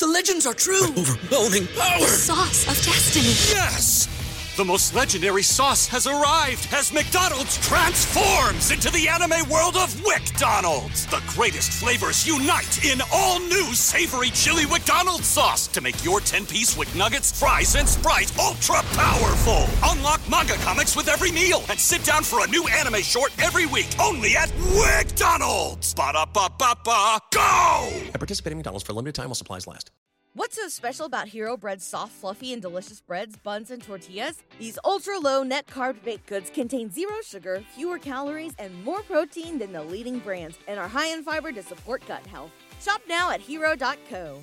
The legends are true. Overwhelming power! Sauce of destiny. Yes! The most legendary sauce has arrived as McDonald's transforms into the anime world of WcDonald's. The greatest flavors unite in all new savory chili McDonald's sauce to make your 10-piece Wick Nuggets, fries, and Sprite ultra powerful. Unlock manga comics with every meal and sit down for a new anime short every week only at WcDonald's. Ba-da-ba-ba-ba, go! At participating McDonald's for a limited time while supplies last. What's so special about Hero Bread's soft, fluffy, and delicious breads, buns, and tortillas? These ultra low net carb baked goods contain zero sugar, fewer calories, and more protein than the leading brands, and are high in fiber to support gut health. Shop now at hero.co.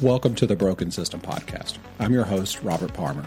Welcome to the Broken System Podcast. I'm your host, Robert Palmer.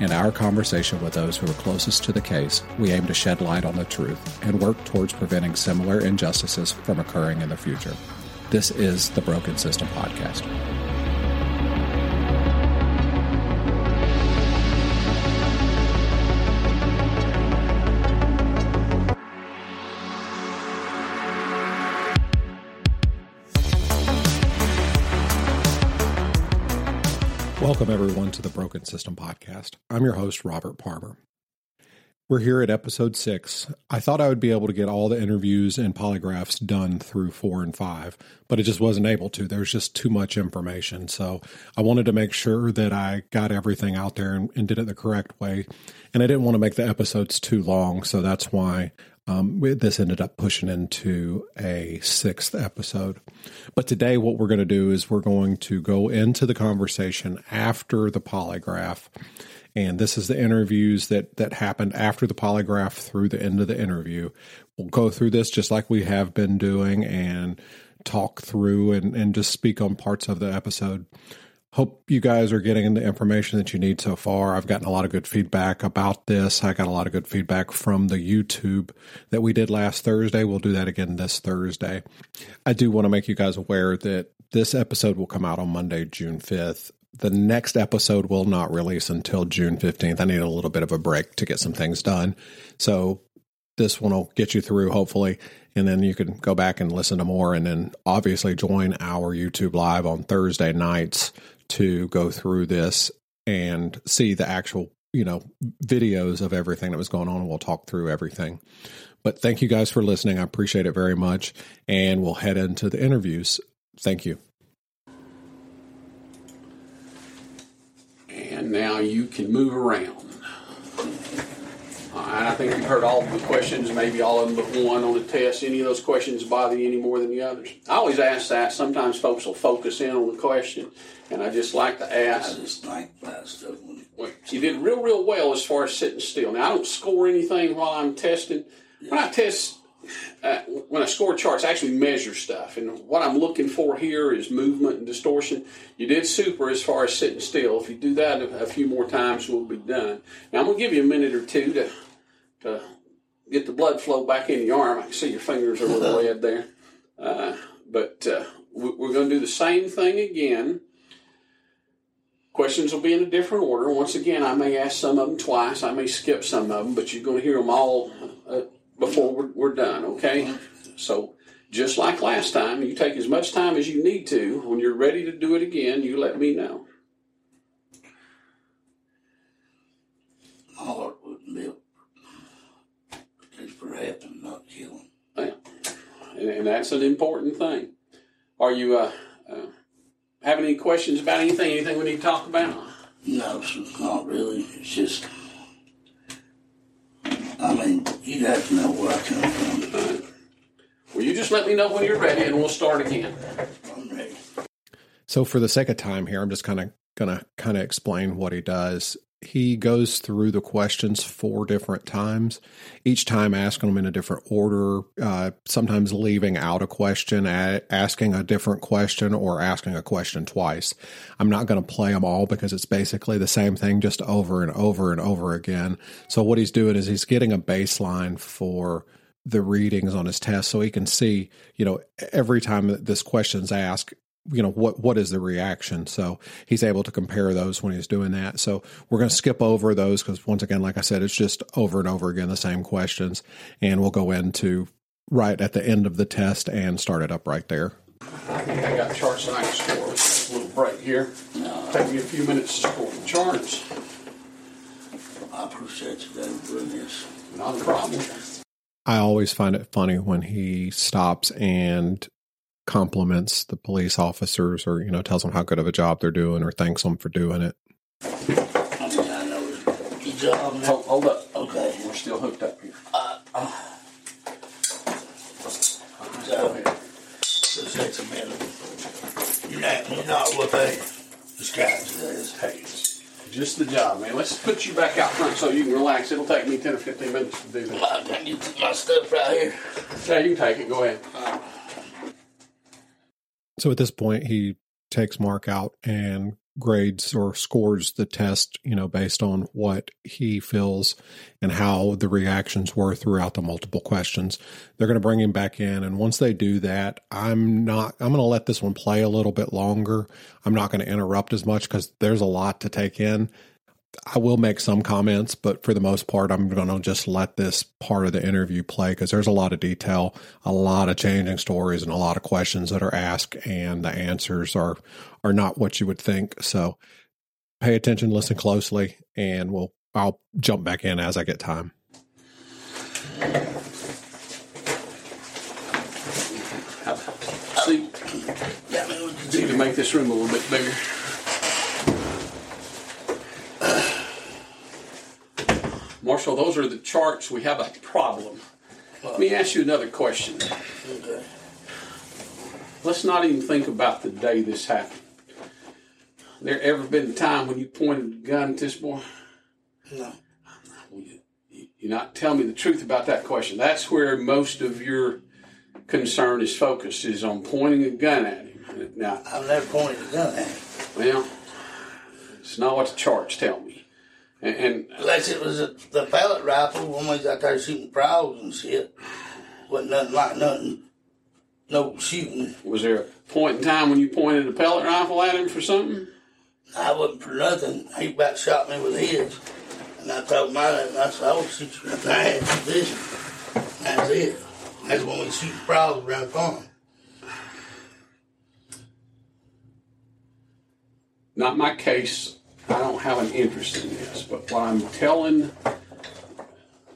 and our conversation with those who are closest to the case, we aim to shed light on the truth and work towards preventing similar injustices from occurring in the future. This is the Broken System Podcast. Welcome, everyone, to the Broken System Podcast. I'm your host, Robert Palmer. We're here at episode six. I thought I would be able to get all the interviews and polygraphs done through four and five, but it just wasn't able to. There's just too much information. So I wanted to make sure that I got everything out there and, and did it the correct way. And I didn't want to make the episodes too long. So that's why um, we, this ended up pushing into a sixth episode. But today, what we're going to do is we're going to go into the conversation after the polygraph. And this is the interviews that, that happened after the polygraph through the end of the interview. We'll go through this just like we have been doing and talk through and, and just speak on parts of the episode hope you guys are getting the information that you need so far. I've gotten a lot of good feedback about this. I got a lot of good feedback from the YouTube that we did last Thursday. We'll do that again this Thursday. I do want to make you guys aware that this episode will come out on Monday, June 5th. The next episode will not release until June 15th. I need a little bit of a break to get some things done. So this one will get you through, hopefully. And then you can go back and listen to more and then obviously join our YouTube live on Thursday nights to go through this and see the actual, you know, videos of everything that was going on. We'll talk through everything. But thank you guys for listening. I appreciate it very much. And we'll head into the interviews. Thank you. And now you can move around. Right, I think you've heard all of the questions, maybe all of them but one on the test. Any of those questions bother you any more than the others? I always ask that. Sometimes folks will focus in on the question, and I just like to ask. I just think that stuff. Well, you did real, real well as far as sitting still. Now, I don't score anything while I'm testing. When I test, uh, when I score charts, I actually measure stuff. And what I'm looking for here is movement and distortion. You did super as far as sitting still. If you do that a, a few more times, we'll be done. Now, I'm going to give you a minute or two to, to get the blood flow back in your arm. I can see your fingers are a little red there. Uh, but uh, we're going to do the same thing again. Questions will be in a different order. Once again, I may ask some of them twice. I may skip some of them, but you're going to hear them all uh, before we're, we're done, okay? So, just like last time, you take as much time as you need to. When you're ready to do it again, you let me know. My heart wouldn't live. Just for happening, not killing. Yeah. And, and that's an important thing. Are you uh, uh, having any questions about anything? Anything we need to talk about? No, sir, not really. It's just, I mean, you'd have to know where I come from. Well, you just let me know when you're ready, and we'll start again. I'm ready. So, for the sake of time here, I'm just kind of going to kind of explain what he does. He goes through the questions four different times, each time asking them in a different order, uh, sometimes leaving out a question, asking a different question, or asking a question twice. I'm not going to play them all because it's basically the same thing just over and over and over again. So, what he's doing is he's getting a baseline for the readings on his test so he can see, you know, every time that this question's asked, you know what what is the reaction so he's able to compare those when he's doing that so we're going to skip over those because once again like i said it's just over and over again the same questions and we'll go into right at the end of the test and start it up right there I think I got charts that I can score. A little break here. Take me a few minutes to score the charts. I appreciate you guys doing this. Not a problem. i always find it funny when he stops and compliments the police officers or you know tells them how good of a job they're doing or thanks them for doing it I mean, I know it's your job now. Hold, hold up. Okay. We're still hooked up here. So, appreciate you, man. You're not, you're not what they described you as. Hey, just the job, man. Let's put you back out front so you can relax. It'll take me 10 or 15 minutes to do this. I can get my stuff right here. Yeah, you can take it. Go ahead. So at this point, he takes Mark out and grades or scores the test, you know, based on what he feels and how the reactions were throughout the multiple questions. They're going to bring him back in. And once they do that, I'm not, I'm going to let this one play a little bit longer. I'm not going to interrupt as much because there's a lot to take in. I will make some comments, but for the most part, I'm going to just let this part of the interview play because there's a lot of detail, a lot of changing stories, and a lot of questions that are asked, and the answers are are not what you would think. So, pay attention, listen closely, and we'll I'll jump back in as I get time. See, Yeah, need to make this room a little bit bigger. Marshall, those are the charts. We have a problem. Let me ask you another question. Okay. Let's not even think about the day this happened. There ever been a time when you pointed a gun at this boy? No. You're not telling me the truth about that question. That's where most of your concern is focused, is on pointing a gun at him. Now, I've never pointed a gun at him. well, it's not what the charts tell me. And, and Unless it was a, the pellet rifle when we was out there shooting prowls and shit. Wasn't nothing like nothing. No shooting. was there a point in time when you pointed a pellet rifle at him for something? I wasn't for nothing. He about shot me with his. And I told him, I, I said, I will shoot you in the ass position. That's it. That's when we shoot prowls around the farm. Not my case. I don't have an interest in this. But what I'm telling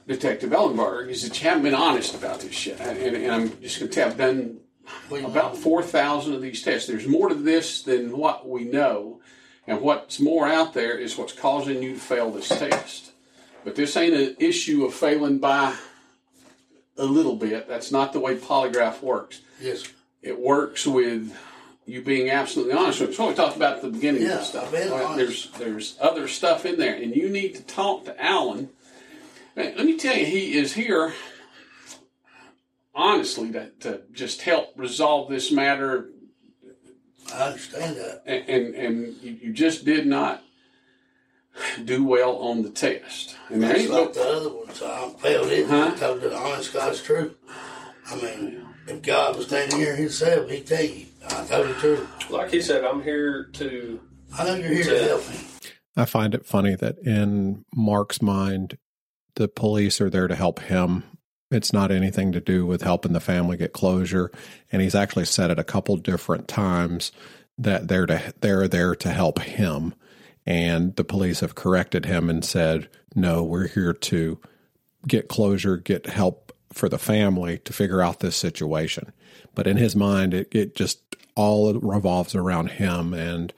Detective Ellenberg is that you haven't been honest about this shit. And, and, and I'm just going to tell you, I've done about 4,000 of these tests. There's more to this than what we know. And what's more out there is what's causing you to fail this test. But this ain't an issue of failing by a little bit. That's not the way polygraph works. Yes. It works with you being absolutely honest. It's what we talked about at the beginning of Yeah, this stuff. I've been Right? There's there's other stuff in there, and you need to talk to Alan. Man, let me tell you, he is here honestly to, to just help resolve this matter I understand that. and and, and you, you just did not do well on the test. And there It's ain't like no, the other ones. I failed it. Huh? I told you the honest God's truth. I mean, if God was standing here himself, he'd tell you. I told the truth. Like he said, I'm here to. I know you're here to help me. I find it funny that in Mark's mind, the police are there to help him. It's not anything to do with helping the family get closure. And he's actually said it a couple different times that they're to they're there to help him. And the police have corrected him and said, no, we're here to get closure, get help for the family to figure out this situation. But in his mind, it, it just all revolves around him and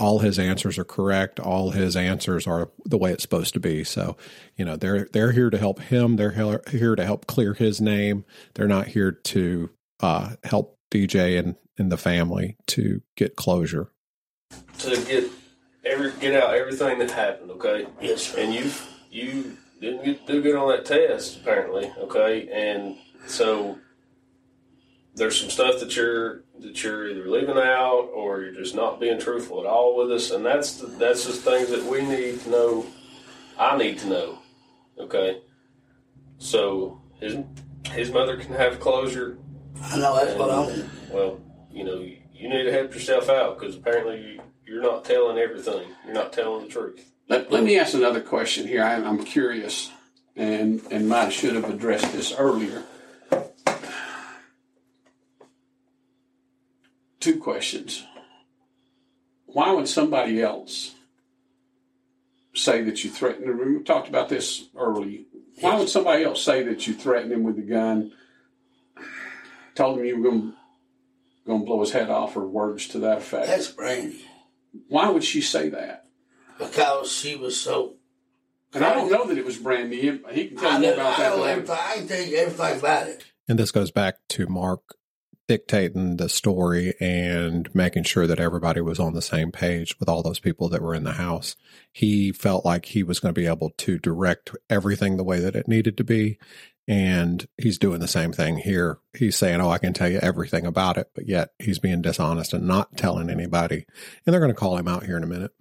all his answers are correct. All his answers are the way it's supposed to be. So, you know, they're they're here to help him. They're here to help clear his name. They're not here to uh, help DJ and, and the family to get closure. to get every get out everything that happened, okay? Yes, sir. And you you didn't get, do good on that test apparently, okay? And so there's some stuff that you're that you're either leaving out or you're just not being truthful at all with us, and that's the, that's just things that we need to know. I need to know, okay? So his his mother can have closure. I know that's what I want. Well, you know, you, you need to help yourself out because apparently you, you're not telling everything. You're not telling the truth. Let, let me ask another question here. I, I'm curious, and and might should have addressed this earlier. Two questions. Why would somebody else say that you threatened him? We talked about this early. Why would somebody else say that you threatened him with a gun, told him you were going going to blow his head off, or words to that effect? That's Brandy Why would she say that? because she was so. And I don't know that it was Brandy. He, he can tell I me know, about I that know later. everything. I can tell you everything about it. And this goes back to Mark dictating the story and making sure that everybody was on the same page with all those people that were in the house. He felt like he was going to be able to direct everything the way that it needed to be. And he's doing the same thing here. He's saying, Oh, I can tell you everything about it, but yet he's being dishonest and not telling anybody. And they're going to call him out here in a minute.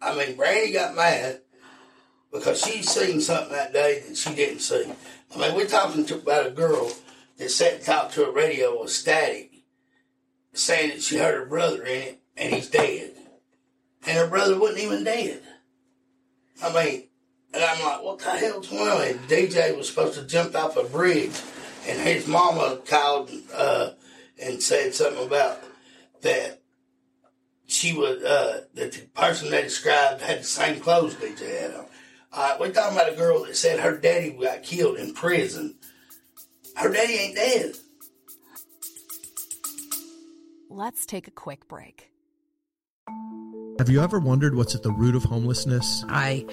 I mean, Brandy got mad because she seen something that day that she didn't see. I mean, we're talking about a girl that sat and talked to a radio with static, saying that she heard her brother in it and he's dead. And her brother wasn't even dead. I mean, and I'm like, what the hell's going on? And DJ was supposed to jump off a bridge, and his mama called uh, and said something about that she was uh, that the person they described had the same clothes DJ had on. All right, we're talking about a girl that said her daddy got killed in prison. Her daddy ain't dead. Let's take a quick break. Have you ever wondered what's at the root of homelessness? I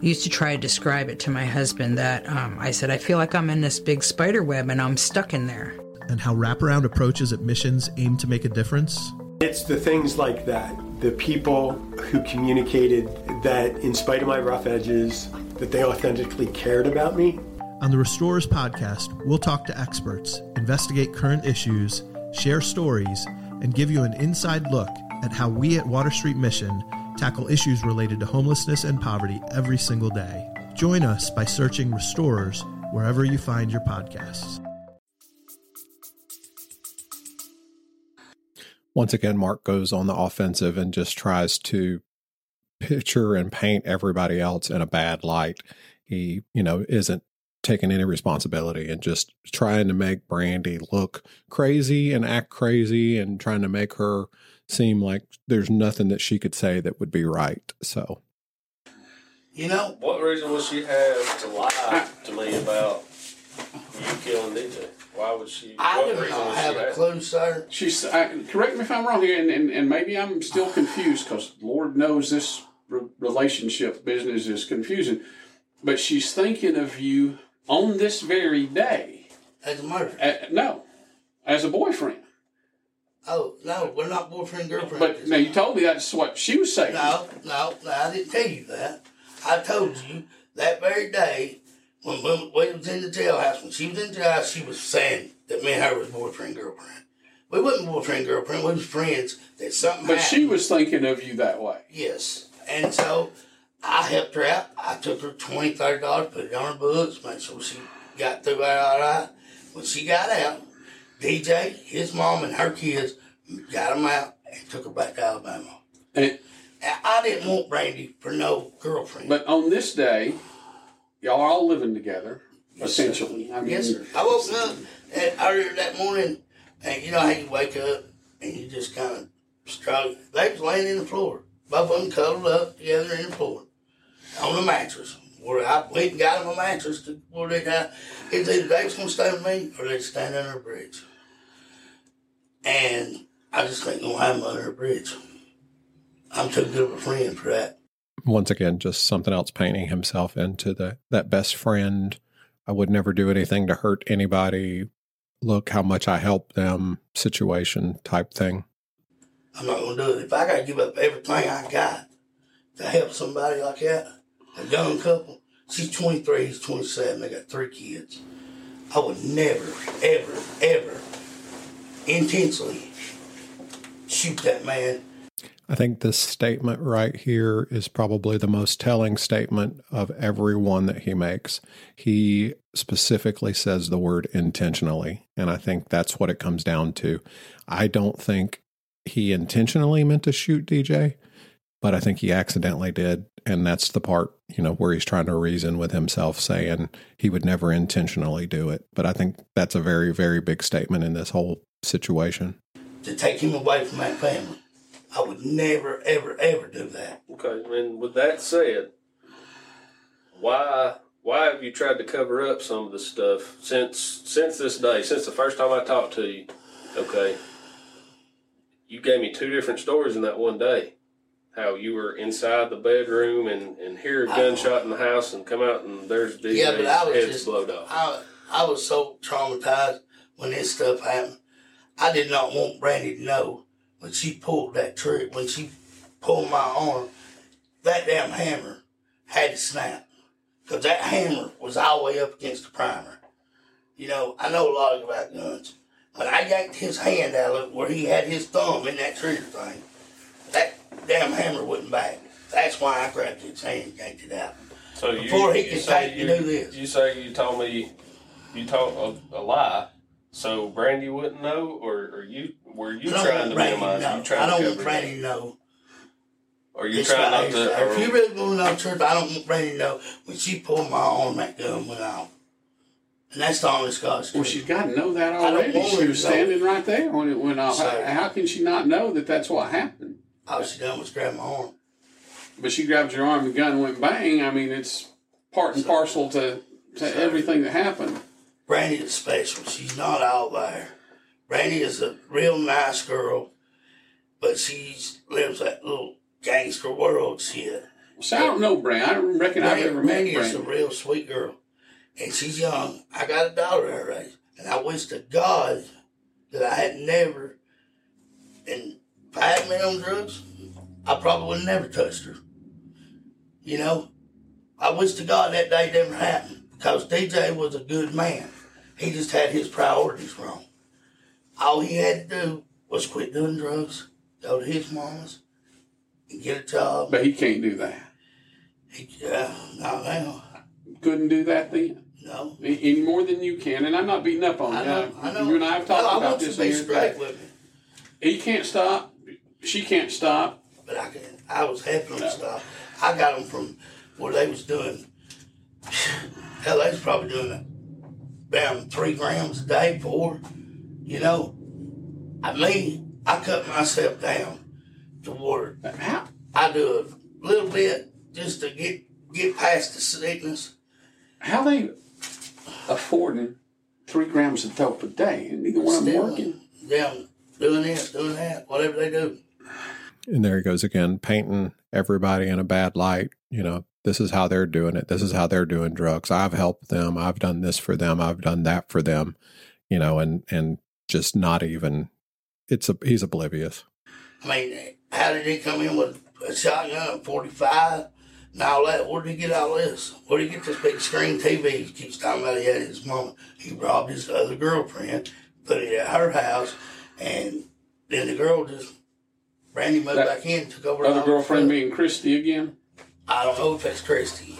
used to try to describe it to my husband that um, I said, I feel like I'm in this big spider web and I'm stuck in there. And how wraparound approaches at missions aim to make a difference? It's the things like that, the people who communicated that in spite of my rough edges, that they authentically cared about me. On the Restorers podcast, we'll talk to experts, investigate current issues, share stories, and give you an inside look at how we at Water Street Mission tackle issues related to homelessness and poverty every single day. Join us by searching Restorers wherever you find your podcasts. Once again, Mark goes on the offensive and just tries to picture and paint everybody else in a bad light. He, you know, isn't taking any responsibility and just trying to make Brandy look crazy and act crazy and trying to make her seem like there's nothing that she could say that would be right. So, You know, What reason would she have to lie to me about you killing DJ? Why would she? I what do reason not would have a clue, sir. She's uh, correct me if I'm wrong here, and, and, and maybe I'm still confused because Lord knows this re- relationship business is confusing. But she's thinking of you on this very day. As a murder. Uh, no, as a boyfriend. Oh, no, we're not boyfriend, girlfriend. But now you told me that's what she was saying. No, no, no, I didn't tell you that. I told you that very day when, when we was in the jailhouse, when she was in the jailhouse, she was saying that me and her was boyfriend, girlfriend. We wasn't boyfriend, girlfriend. We was friends. That something But happened. she was thinking of you that way. Yes. And so I helped her out. I took her $20, put it on her books, made sure she got through it all right. When she got out, DJ, his mom, and her kids got them out and took her back to Alabama. And, I didn't want Brandy for no girlfriend. but on this day, y'all are all living together, essentially. I mean, yes, sir. I woke up and earlier that morning, and you know how you wake up and you just kind of struggle. They was laying in the floor, both of them cuddled up together in the floor on the mattress. Where I went and got them a mattress to where they got. It's either they was gonna stay with me or they'd stand under a bridge. And I just think gonna have them under a bridge. I'm too good of a friend for that. once again, just something else painting himself into the that best friend. I would never do anything to hurt anybody. Look how much I help them situation type thing. I'm not gonna do it. If I gotta give up everything I got to help somebody like that, a young couple. She's 23, he's 27, they got three kids. I would never, ever, ever intentionally shoot that man. I think this statement right here is probably the most telling statement of every one that he makes. He specifically says the word intentionally, and I think that's what it comes down to. I don't think he intentionally meant to shoot DJ, but I think he accidentally did. And that's the part, you know, where he's trying to reason with himself, saying he would never intentionally do it. But I think that's a very, very big statement in this whole situation. To take him away from that family. I would never, ever, ever do that. Okay, and with that said, why why have you tried to cover up some of the stuff since since this day, since the first time I talked to you? Okay, you gave me two different stories in that one day. How you were inside the bedroom and, and hear a gunshot in the house and come out and there's DJ's yeah, but I was head just, blowed off. I, I was so traumatized when this stuff happened. I did not want Brandy to know when she pulled that trigger, when she pulled my arm, that damn hammer had to snap. Because that hammer was all the way up against the primer. You know, I know a lot about guns. When I yanked his hand out of where he had his thumb in that trigger thing, that damn hammer wouldn't back. That's why I grabbed his hand and yanked it out. So Before you, he you could say take you, to do this. You say you told me you told a, a lie, so Brandy wouldn't know, or, or you were you I don't trying want to Brandy minimize? to know. You trying I don't to want cover Brandy to know. Or you It's trying not to? age. If you really want to know the truth, I don't want Brandy to know when she pulled my arm, that gun went off. And that's the honest God's Well, truth. she's got to know that already. She was standing right there when it went off. How, how can she not know that that's what happened? All she done was grab my arm. But she grabbed your arm, and the gun went bang. I mean, it's part and parcel to, to everything that happened. Brandy is special. She's not all there. Brandy is a real nice girl, but she lives that little gangster world shit. So I don't know Brandy. I don't reckon I've ever met Brandy is a real sweet girl, and she's young. I got a daughter her age, and I wish to God that I had never. And if I hadn't been on drugs, I probably would have never touched her. You know, I wish to God that day never happened because DJ was a good man. He just had his priorities wrong. All he had to do was quit doing drugs, go to his mama's, and get a job. But he can't do that. He, uh, not now. Couldn't do that then. No. Any more than you can. And I'm not beating up on I you. know, I know. You and I have talked No, I about want you this to be straight with me. He can't stop. She can't stop. But I can, I was helping them stop. I got them from where they was doing. Hell, they was probably doing about three grams a day, four. You know, I mean, I cut myself down to where How? I do a little bit just to get get past the sickness. How they affording three grams of dope a day? And neither one of them working. Them doing this, doing that, whatever they do. And there he goes again, painting everybody in a bad light. You know, this is how they're doing it. This is how they're doing drugs. I've helped them. I've done this for them. I've done that for them. You know, and and just not even. It's a he's oblivious. I mean, how did he come in with a shotgun, a 45, and all that? Where did he get all this? Where did he get this big screen TV he keeps talking about he had his mama? He robbed his other girlfriend, put it at her house, and then the girl just, Brandy moved That back in, took over Other all girlfriend the being Christy again. I don't know if that's Christy.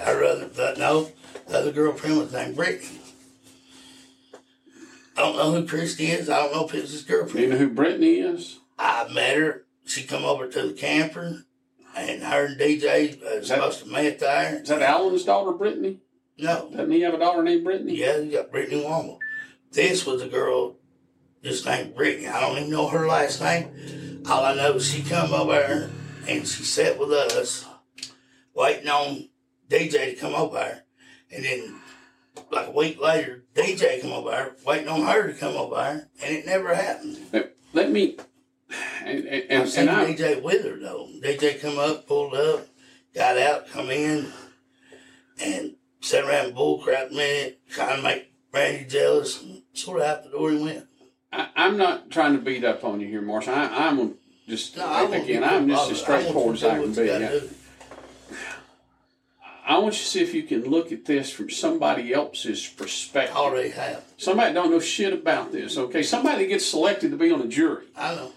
Her rather but no, the other girlfriend was named Brittany. I don't know who Christy is. I don't know if it's his Do you girlfriend. know who Brittany is? I met her. She come over to the camper, and her and DJ uh, that- supposed to met there. Is that Alan's daughter, Brittany? No, Doesn't he have a daughter named Brittany? yeah, you got Brittany Womble. This was a girl just named Brittany. I don't even know her last name. All I know is she come over and she sat with us, waiting on DJ to come over. And then, like a week later, DJ come over waiting on her to come over and it never happened. Let, me. And, and, I and, seen and I, DJ with her though. DJ come up, pulled up, got out, come in, and sat around bull crap a minute, trying to make Brandy jealous. And sort of out the door he went. I, I'm not trying to beat up on you here, Marshall. I, I'm Just No, I again, I'm just as straightforward as I I can be. yeah. I want you to see if you can look at this from somebody else's perspective. Already have. Somebody don't know shit about this. Okay, somebody gets selected to be on a jury. I know.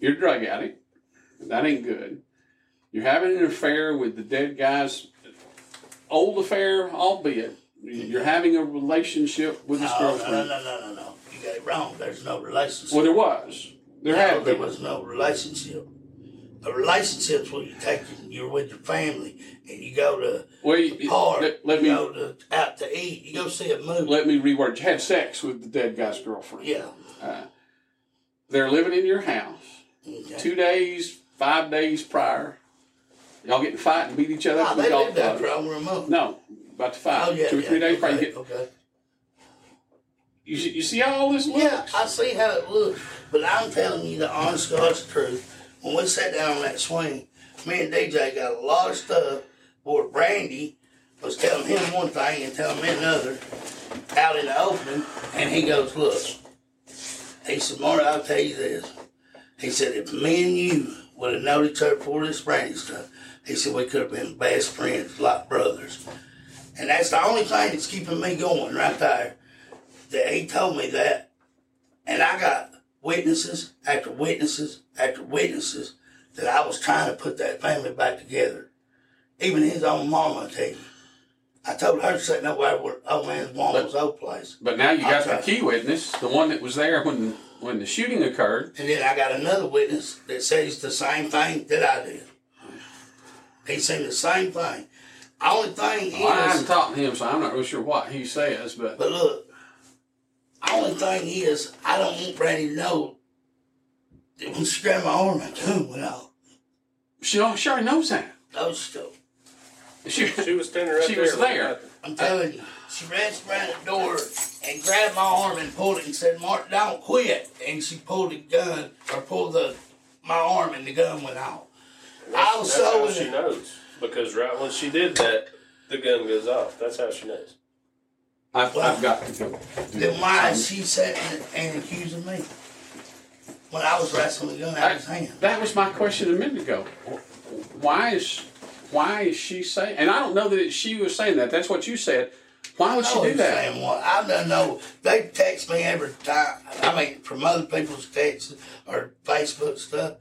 You're a drug addict. That ain't good. You're having an affair with the dead guy's old affair, albeit. You're having a relationship with his No, no, no, girlfriend. no, no, no, no. You got it wrong. There's no relationship. Well, there was. There no, had there been. was no relationship. A relationship's when you take you're with your family and you go to Well, the park, let- let you me- go to out to eat, you go see a movie. Let me reword. You had sex with the dead guy's girlfriend. yeah. Uh, they're living in your house. Okay. Two days, five days prior. Y'all get to fight and beat each other No, they out clubs. over a month. No, about to fight. Oh yeah, Two or yeah, three days prior. okay, You, get, okay. You, see- you see how all this looks? Yeah, I see how it looks, but I'm telling you the honest God's truth. When we sat down on that swing, me and DJ got a lot of stuff where Brandy was telling him one thing and telling me another out in the opening, and he goes, "Look," he said, "Marty, I'll tell you this." He said, "If me and you would have known each other before this Brandy stuff, he said we could have been best friends, like brothers." And that's the only thing that's keeping me going right there that he told me that, and I got witnesses after witnesses after witnesses that I was trying to put that family back together. Even his own mama, I tell. I told her sitting over there where old oh, man's mama's old place. But now you got the key witness, the one that was there when when the shooting occurred. And then I got another witness that says the same thing that I did. He said the same thing. Only thing is, I haven't talked to him, so I'm not really sure what he says. But But look, only thing is, I don't want Brandy to know that when she grabbed my arm, I gun went out. she, don't, she already knows that. Those stuff. She, She was standing right She there. was there. I'm telling you, she reached around the door and grabbed my arm and pulled it and said, Mark, don't quit. And she pulled the gun, or pulled the my arm and the gun went out. I was That's so how she knows because right when she did that, the gun goes off. That's how she knows. I've, I've got to go. Then why is she sitting and accusing me? When I was wrestling the gun out of his hand. That was my question a minute ago. Why is why is she saying? And I don't know that it, she was saying that. That's what you said. Why would she do that? Saying what? I don't know. They text me every time. I mean, from other people's texts or Facebook stuff.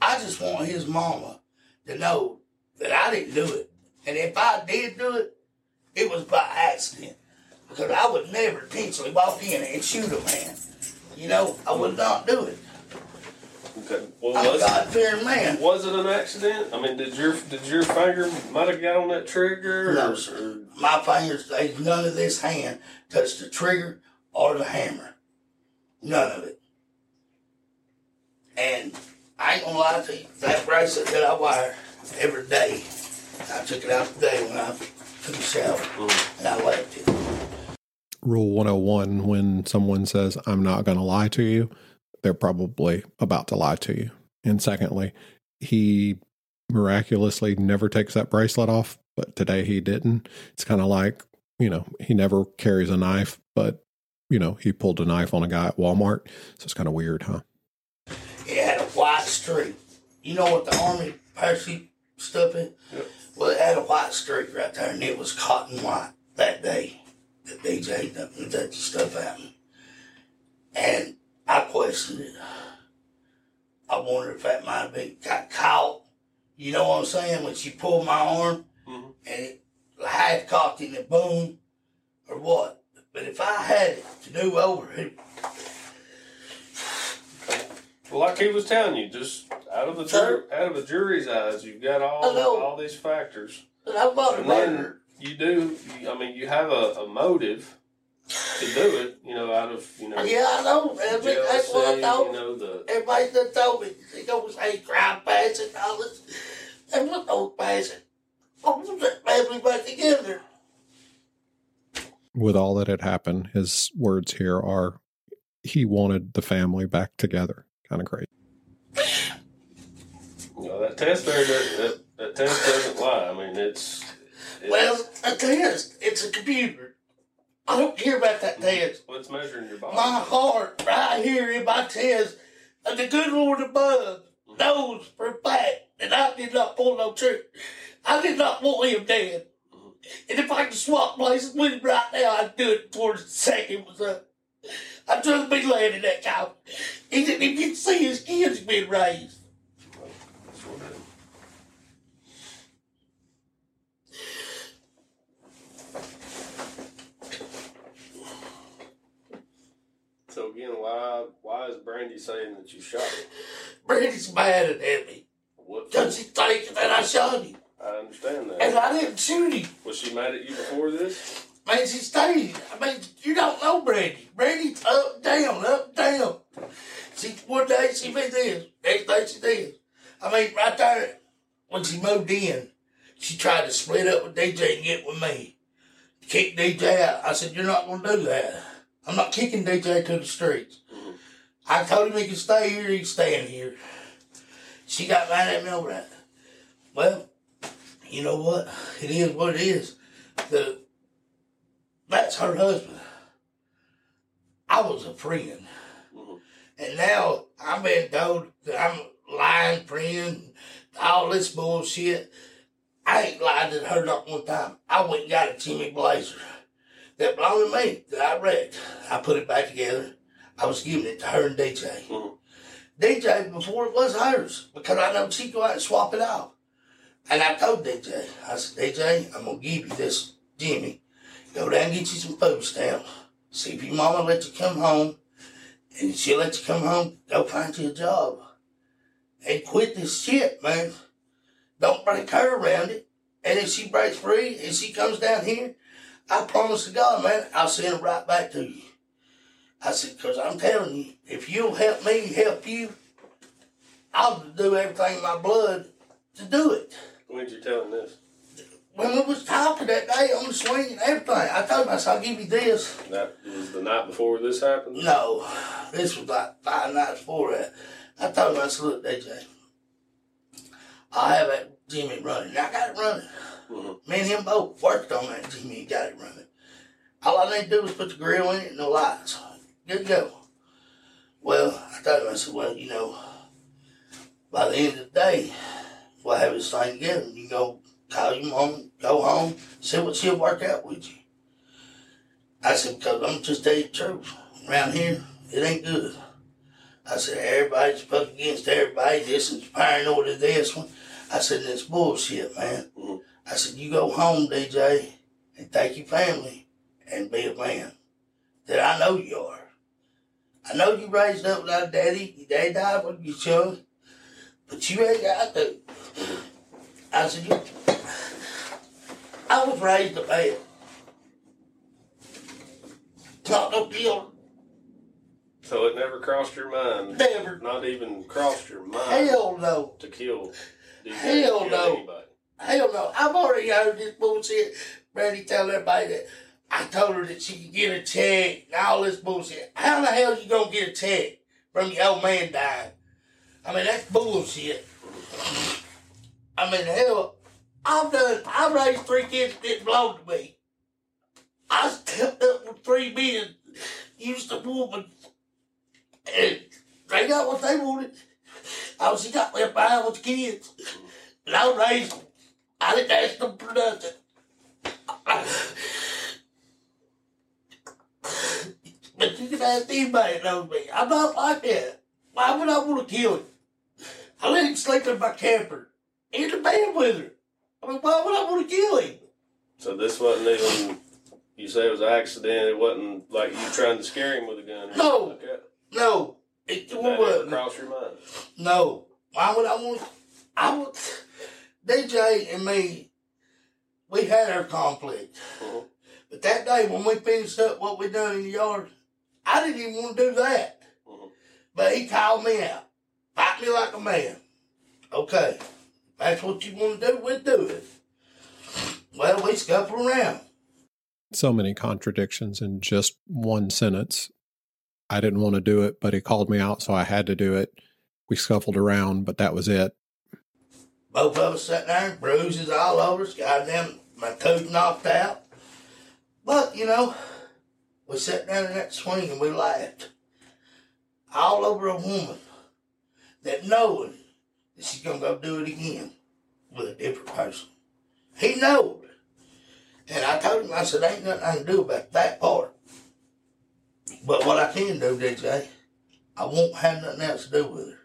I just want his mama to know that I didn't do it. And if I did do it, it was by accident. Because I would never intentionally walk in and shoot a man. You know, I would mm. not do it. Okay. Well, I'm a was, God fearing man. was it an accident? I mean, did your did your finger might have got on that trigger? No, or- sir. My fingers, they, none of this hand touched the trigger or the hammer. None of it. And I ain't gonna lie to you, that bracelet that I wear every day, I took it out today when I took a shower and I left it. Rule 101 when someone says, I'm not going to lie to you, they're probably about to lie to you. And secondly, he miraculously never takes that bracelet off, but today he didn't. It's kind of like, you know, he never carries a knife, but, you know, he pulled a knife on a guy at Walmart. So it's kind of weird, huh? It had a white streak. You know what the army parachute stuff is? Well, it had a white streak right there, and it was cotton white that day that DJ that, that stuff out. And I questioned it. I wondered if that might have been got caught. You know what I'm saying? When she pulled my arm mm-hmm. and it had cocked in the boom or what. But if I had it to do over, it, Well, like he was telling you, just out of the Sir? jur- out of the jury's eyes, you've got all I all these factors, but I'm not a and murderer. then you do. You, I mean, you have a, a motive to do it. You know, out of you know. Yeah, I know. I mean, that's what I thought. You know the Everybody that told me, they go say crime passion, all this. There was no passion. I want that family back together. With all that had happened, his words here are he wanted the family back together. Kind of great. you know that test there. That, that, that test doesn't lie. I mean, it's. it's Well, a test, it's a computer. I don't care about that mm-hmm. test. what's measuring your body. My heart, right here in my chest, And the good Lord above mm-hmm. knows for a fact that I did not pull no trick. I did not want him dead. Mm-hmm. And if I could swap places with him right now, I'd do it before the second was up. I'd rather be laying in that couch. He didn't even get to see his kids being raised. So again, why why is Brandy saying that you shot him? Brandy's mad at me. What? Does he think that I shot him? I understand that. And I didn't shoot him. Was she mad at you before this? Man, she stayed. I mean, you don't know Brandy. Brandy's up, down, up, down. She one day she be this, next day she this. I mean, right there when she moved in, she tried to split up with DJ and get with me. Kick DJ out. I said, You're not gonna do that. I'm not kicking DJ to the streets. I told him he could stay here, he's staying here. She got mad at me over that. Well, you know what? It is what it is. The that's her husband. I was a friend. Mm-hmm. And now I'm being told that I'm lying friend, all this bullshit. I ain't lied to her not one time. I went and got a Jimmy Blazer that belonged to me that I wrecked. I put it back together. I was giving it to her and DJ. Mm-hmm. DJ before it was hers because I know she'd go out and swap it off. And I told DJ, I said, DJ, I'm gonna give you this Jimmy. Go down and get you some food stamps. See if your mama let you come home. And if she'll let you come home, go find you a job. And quit this shit, man. Don't break her around it. And if she breaks free and she comes down here, I promise to God, man, I'll send her right back to you. I said, because I'm telling you, if you'll help me help you, I'll do everything in my blood to do it. When did you tell him this? When we was talking that day on the swing and everything, I told him, I said, I'll give you this. That was the night before this happened? No, this was like five nights before that. I told him, I said, look, DJ, I have that Jimmy running. I got it running. Mm-hmm. Me and him both worked on that Jimmy and got it running. All I need to do is put the grill in it and the lights. Good to go. Well, I told him, I said, well, you know, by the end of the day, we'll have this thing together. You go call your mom, go home, see what she'll work out with you. I said, because I'm just tell you the truth. Around here, it ain't good. I said, everybody's fucking against everybody. This is paranoid of this one. I said, it's bullshit, man. Mm-hmm. I said, you go home, DJ, and take your family and be a man. That I know you are. I know you raised up without daddy. Your daddy died when you was young. But you ain't got to. I said, you, I was raised a man. Not no deal. So it never crossed your mind? Never. Not even crossed your mind? Hell no. To kill Hell kill no. anybody? Hell no. I've already heard this bullshit. Brandy tell everybody that I told her that she could get a check and all this bullshit. How the hell you gonna get a check from your old man dying? I mean, that's bullshit. I mean, hell, I've done, I raised three kids that didn't belong to me. I stepped up with three men, used a woman, and they got what they wanted. I was, got left behind with kids. And I raised them. I didn't ask them for nothing. But you can ask anybody that knows me. I'm not like that. Why would I want to kill him? I let him sleep in my camper. In the bed with her. I mean, why would I want to kill him? So this wasn't even, you say it was an accident, it wasn't like you trying to scare him with a gun No. like? No. It Did that ever wasn't. cross your mind? No. Why would I want I would DJ and me, we had our conflict. Mm-hmm. But that day when we finished up what we done in the yard, I didn't even want to do that. Mm-hmm. But he called me out. Fight me like a man. Okay. That's what you want to do, we do it. Well, we scuffle around. So many contradictions in just one sentence. I didn't want to do it, but he called me out, so I had to do it. We scuffled around, but that was it. Both of us sat there, bruises all over us, goddamn, my tooth knocked out. But, you know, we sat down in that swing and we laughed. All over a woman that knowing that she's gonna go do it again with a different person. He knowed. And I told him, I said, ain't nothing I can do about that part. But what I can do, DJ, I won't have nothing else to do with her.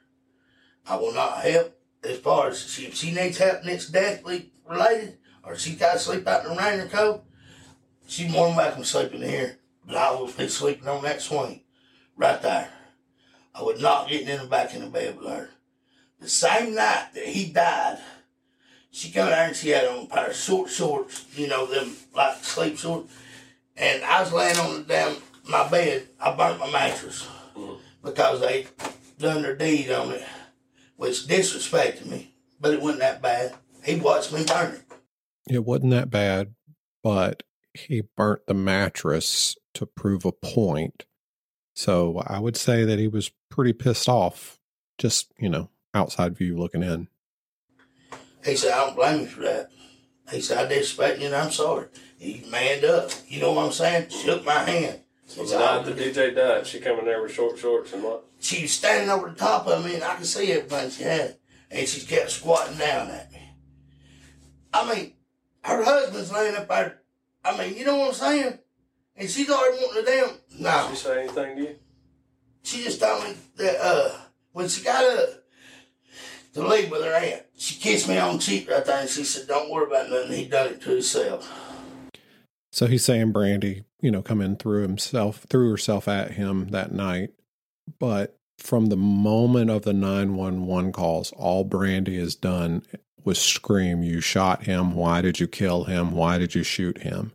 I will not help as far as she, if she needs help and it's deathly related, or she got to sleep out in the rain or cold, she's more than welcome sleeping here. But I will be sleeping on that swing right there. I would not get in the back in the bed with her. The same night that he died, she come there and she had on a pair of short shorts, you know, them like sleep shorts. And I was laying on the damn my bed. I burnt my mattress because they done their deed on it, which disrespected me. But it wasn't that bad. He watched me burn it. It wasn't that bad, but he burnt the mattress to prove a point. So I would say that he was pretty pissed off, just, you know, outside view looking in. He said, I don't blame you for that. He said, I disrespect you and I'm sorry. He manned up. You know what I'm saying? Shook my hand. So the night that DJ died, she come in there with short shorts and what? She was standing over the top of me and I could see everything she had. And she kept squatting down at me. I mean, her husband's laying up there. I mean, you know what I'm saying? And she's already wanting to damn. No. Did she say anything to you? She just told me that uh, when she got up to leave with her aunt, she kissed me on the cheek right there and she said, Don't worry about nothing. He done it to himself. So he's saying Brandy, you know, come in through himself, threw herself at him that night. But from the moment of the 911 calls, all Brandy has done was scream, You shot him. Why did you kill him? Why did you shoot him?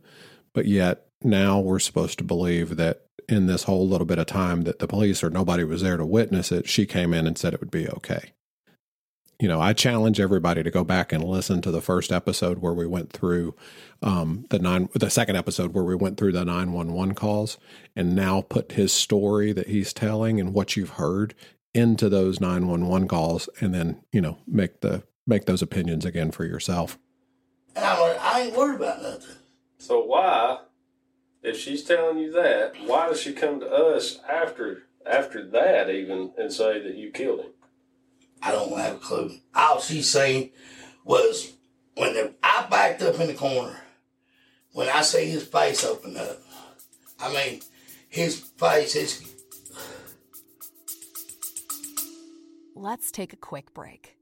But yet now we're supposed to believe that in this whole little bit of time that the police or nobody was there to witness it, she came in and said it would be okay. You know, I challenge everybody to go back and listen to the first episode where we went through um, the nine, the second episode where we went through the nine one one calls, and now put his story that he's telling and what you've heard into those nine one one calls, and then you know make the make those opinions again for yourself. And I'm like, I ain't worried about nothing. So why, if she's telling you that, why does she come to us after after that even and say that you killed him? I don't have a clue. All she seen was when the, I backed up in the corner, when I see his face open up. I mean, his face, his. Let's take a quick break.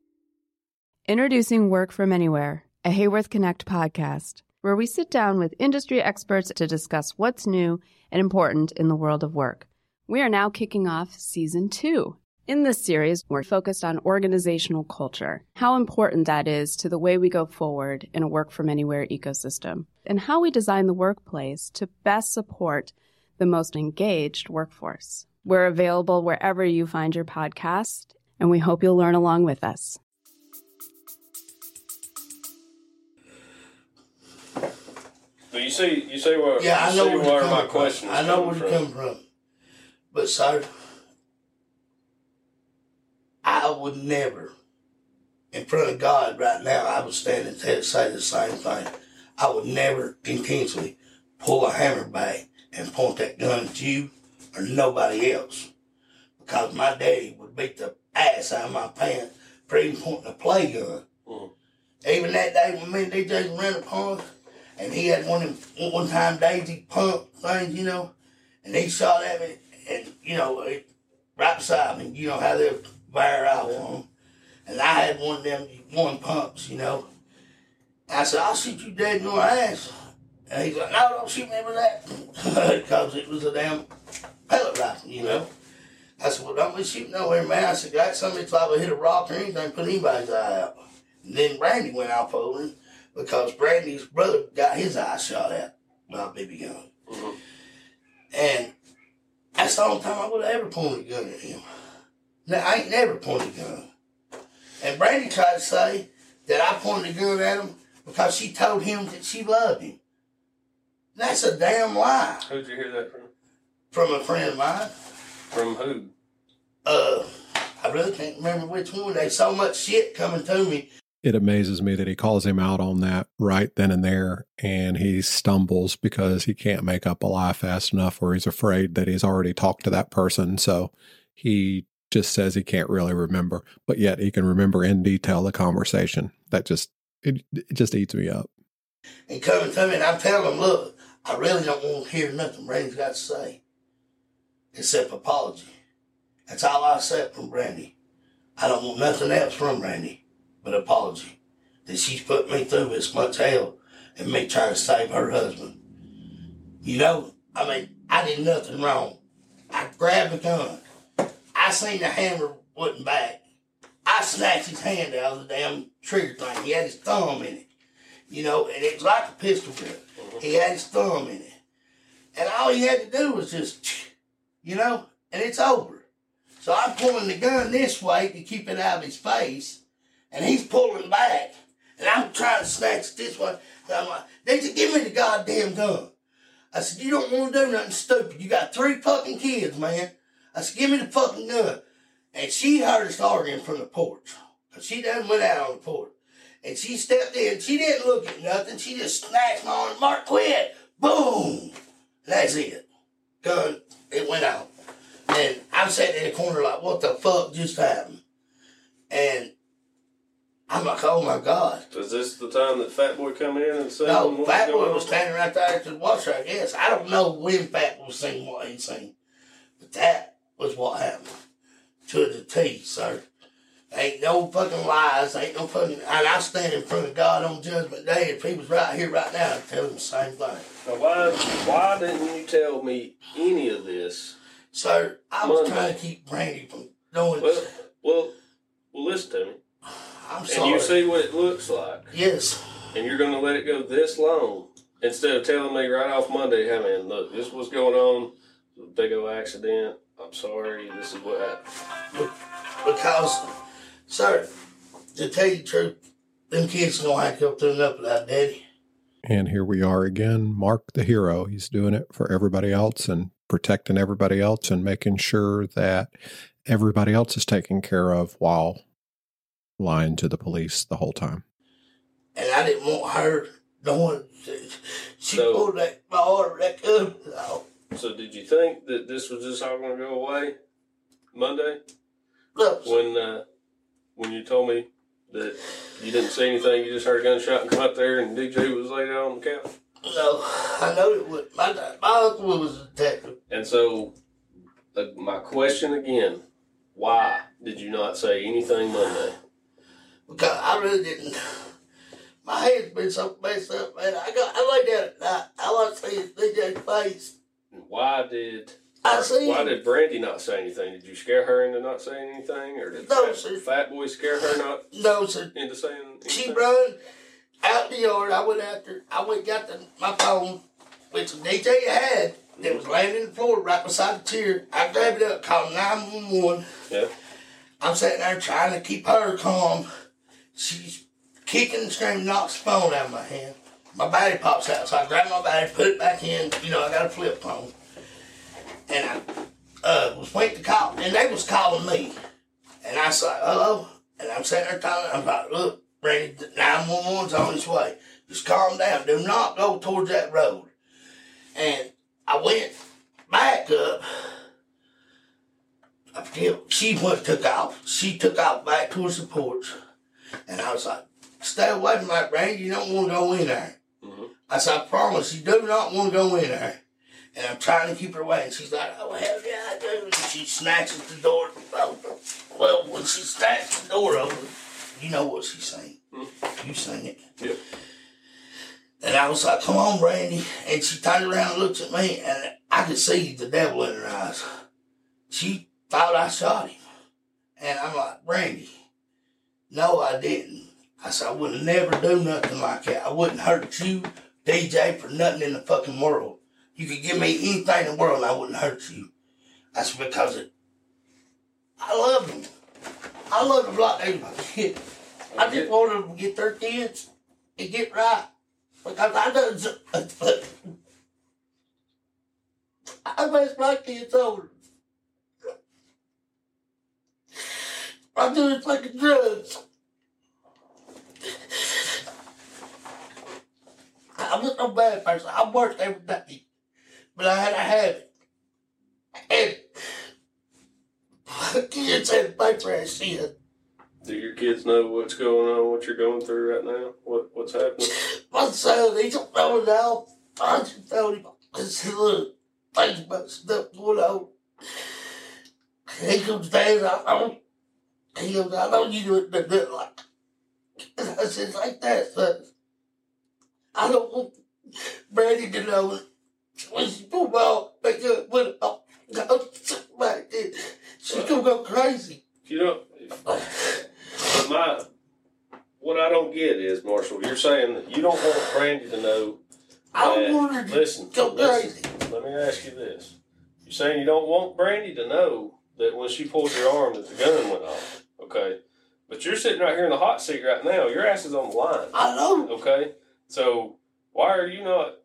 Introducing Work From Anywhere, a Haworth Connect podcast, where we sit down with industry experts to discuss what's new and important in the world of work. We are now kicking off season two. In this series, we're focused on organizational culture, how important that is to the way we go forward in a work from anywhere ecosystem, and how we design the workplace to best support the most engaged workforce. We're available wherever you find your podcast, and we hope you'll learn along with us. But you see, you see where Yeah, I know where where my question I know where you're from. from. But, sir, I would never, in front of God right now, I would stand and say the same thing. I would never intentionally pull a hammer back and point that gun at you or nobody else. Because my daddy would beat the ass out of my pants for even pointing a play gun. Mm. Even that day when me and DJ around the and he had one of them one time Daisy pump things, you know, and he shot at me, and you know, it, right beside me, you know how they fire out on them, and I had one of them one pumps, you know. I said, oh, "I'll shoot you dead in your ass," and he's like, "No, don't shoot me with that," because it was a damn pellet rifle, you know. I said, "Well, don't be shooting nowhere, man." I said, "Got somebody liable to hit a rock or anything, put anybody's eye out." And then Brandy went off on him because Brandy's brother got his eye shot at by a BB gun. Mm-hmm. And that's the only time I would have ever pointed a gun at him. Now, I ain't never pointed a gun. And Brandy tried to say that I pointed a gun at him because she told him that she loved him. That's a damn lie Who'd you hear that from? from a friend of mine. From who? Uh, I really can't remember which one. There's so much shit coming to me It amazes me that he calls him out on that right then and there, and he stumbles because he can't make up a lie fast enough, or he's afraid that he's already talked to that person. So he just says he can't really remember, but yet he can remember in detail the conversation. That just it, it just eats me up. And coming to me, and I tell him, look, I really don't want to hear nothing Brandy's got to say, except apology. That's all I accept from Brandy. I don't want nothing else from Brandy but apology. That she's put me through this much hell and me trying to save her husband. You know, I mean, I did nothing wrong. I grabbed a gun. I seen the hammer wasn't back. I snatched his hand out of the damn trigger thing. He had his thumb in it. You know, and it was like a pistol grip. Uh-huh. He had his thumb in it. And all he had to do was just, you know, and it's over. So I'm pulling the gun this way to keep it out of his face, and he's pulling back. And I'm trying to snatch this one. And I'm like, they just give me the goddamn gun. I said, you don't want to do nothing stupid. You got three fucking kids, man. I said, give me the fucking gun. And she heard us arguing from the porch. Cause she done went out on the porch. And she stepped in. She didn't look at nothing. She just snatched my arm. Mark, quit. Boom. That's it. Gun, it went out. And I'm sitting in the corner like, what the fuck just happened? And I'm like, oh my God. Was this the time that Fat Boy come in and said No, Fat Boy was standing right there at the washer, I guess. I don't know when Fat Boy seen what he seen. But that was what happened. To the T, sir. Ain't no fucking lies, ain't no fucking and I stand in front of God on judgment day. If he was right here right now, I'd tell him the same thing. Now, why, why didn't you tell me any of this? Sir, I was Monday? trying to keep Brandy from doing Well, well, well, listen to me. I'm And sorry. you see what it looks like. Yes. And you're going to let it go this long instead of telling me right off Monday, hey man, look, this was going on. It was a big old accident. I'm sorry. This is what happened. Because, sir, to tell you the truth, them kids don't have to go through enough without daddy. And here we are again, Mark the hero. He's doing it for everybody else and protecting everybody else and making sure that everybody else is taken care of while lying to the police the whole time. And I didn't want her knowing she So- pulled that my order that gun out. So, did you think that this was just all going to go away Monday Look, when uh, when you told me that you didn't see anything, you just heard a gunshot and come out there and DJ was laid out on the couch? no, I know it would. My, my uncle was a detective. And so, uh, my question again: Why did you not say anything Monday? Because I really didn't. My head's been so messed up, man. I got I lay down at night. I want to see DJ's face. Why did I see Why did Brandy not say anything? Did you scare her into not saying anything, or did No, Fat, sir. Fat Boy scare her not No, sir. into saying? She anything? run out the yard. I went after. I went got the, my phone, which the DJ had. That was laying in the floor right beside the chair. I grabbed it up, called 911. Yeah. I'm sitting there trying to keep her calm. She's kicking and screaming, knocks the phone out of my hand. My battery pops out, so I grab my battery, put it back in. You know, I got a flip phone. And I uh, was waiting to call, and they was calling me. And I said, hello? And I'm sitting there telling I'm like, look, Randy, 911's on its way. Just calm down. Do not go towards that road. And I went back up. I forget, she went took off. She took off back towards the porch. And I was like, stay away from that, Randy. You don't want to go in there. I said, I promise you do not want to go in there. And I'm trying to keep her away. And she's like, oh, hell yeah, I do. And she snatches the door open. Well, when she snatched the door open, you know what she's saying. Hmm. You sing it. Yep. And I was like, come on, Brandy. And she turned around and looked at me, and I could see the devil in her eyes. She thought I shot him. And I'm like, Brandy, no, I didn't. I said, I would never do nothing like that. I wouldn't hurt you, DJ, for nothing in the fucking world. You could give me anything in the world and I wouldn't hurt you. That's because it, I love them. I love them like they. I just want them to get their kids and get right. Because I done, I messed my kids over. I do this fucking drugs. I'm just a bad person. I work every day. But I had a habit. And kids had paper ass shit. Do your kids know what's going on, what you're going through right now? What what's happening? My son, he don't know now. I just told him, I said, look, think about stuff going on. He comes down, I know. He goes, I know you do it, but like, I said, like that, son. I don't want Brandy to know. When she football, they go, when back there, she's gonna go crazy. You know, my what I don't get is Marshall. You're saying that you don't want Brandy to know. I don't want her to listen. go listen, Let me ask you this: You're saying you don't want Brandy to know that when she pulled your arm that the gun went off. Okay, but you're sitting right here in the hot seat right now. Your ass is on the line. I know. Okay, so why are you not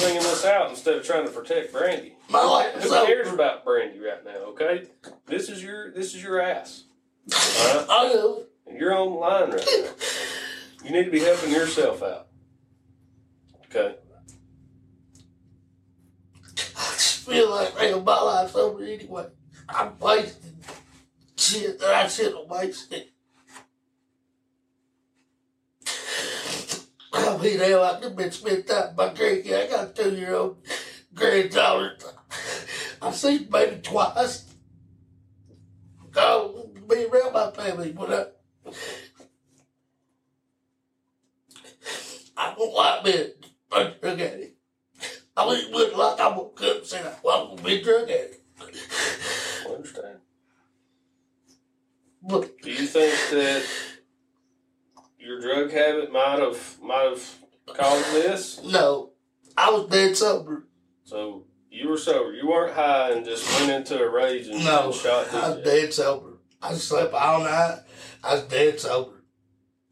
bringing this out instead of trying to protect Brandy? My life Who over. cares about Brandy right now? Okay, this is your this is your ass. Right? I know. And you're on the line right now. You need to be helping yourself out. Okay. I just feel like man, my life's over anyway. I'm wasting shit that I shouldn't have wasted. Mean, hell, I could been spent time with my grandkid. I got a two year old granddaughter. I've seen baby twice. Oh, be around my family, but I, I don't like being a drug addict. I mean, wasn't like I woke up and said, well, I'm going to be a drug addict. I understand. But Do you think that your drug habit might have might have caused this? no, I was dead sober. So you were sober. You weren't high and just went into a rage and, No, shot I was dead sober. I slept all night. I was dead sober.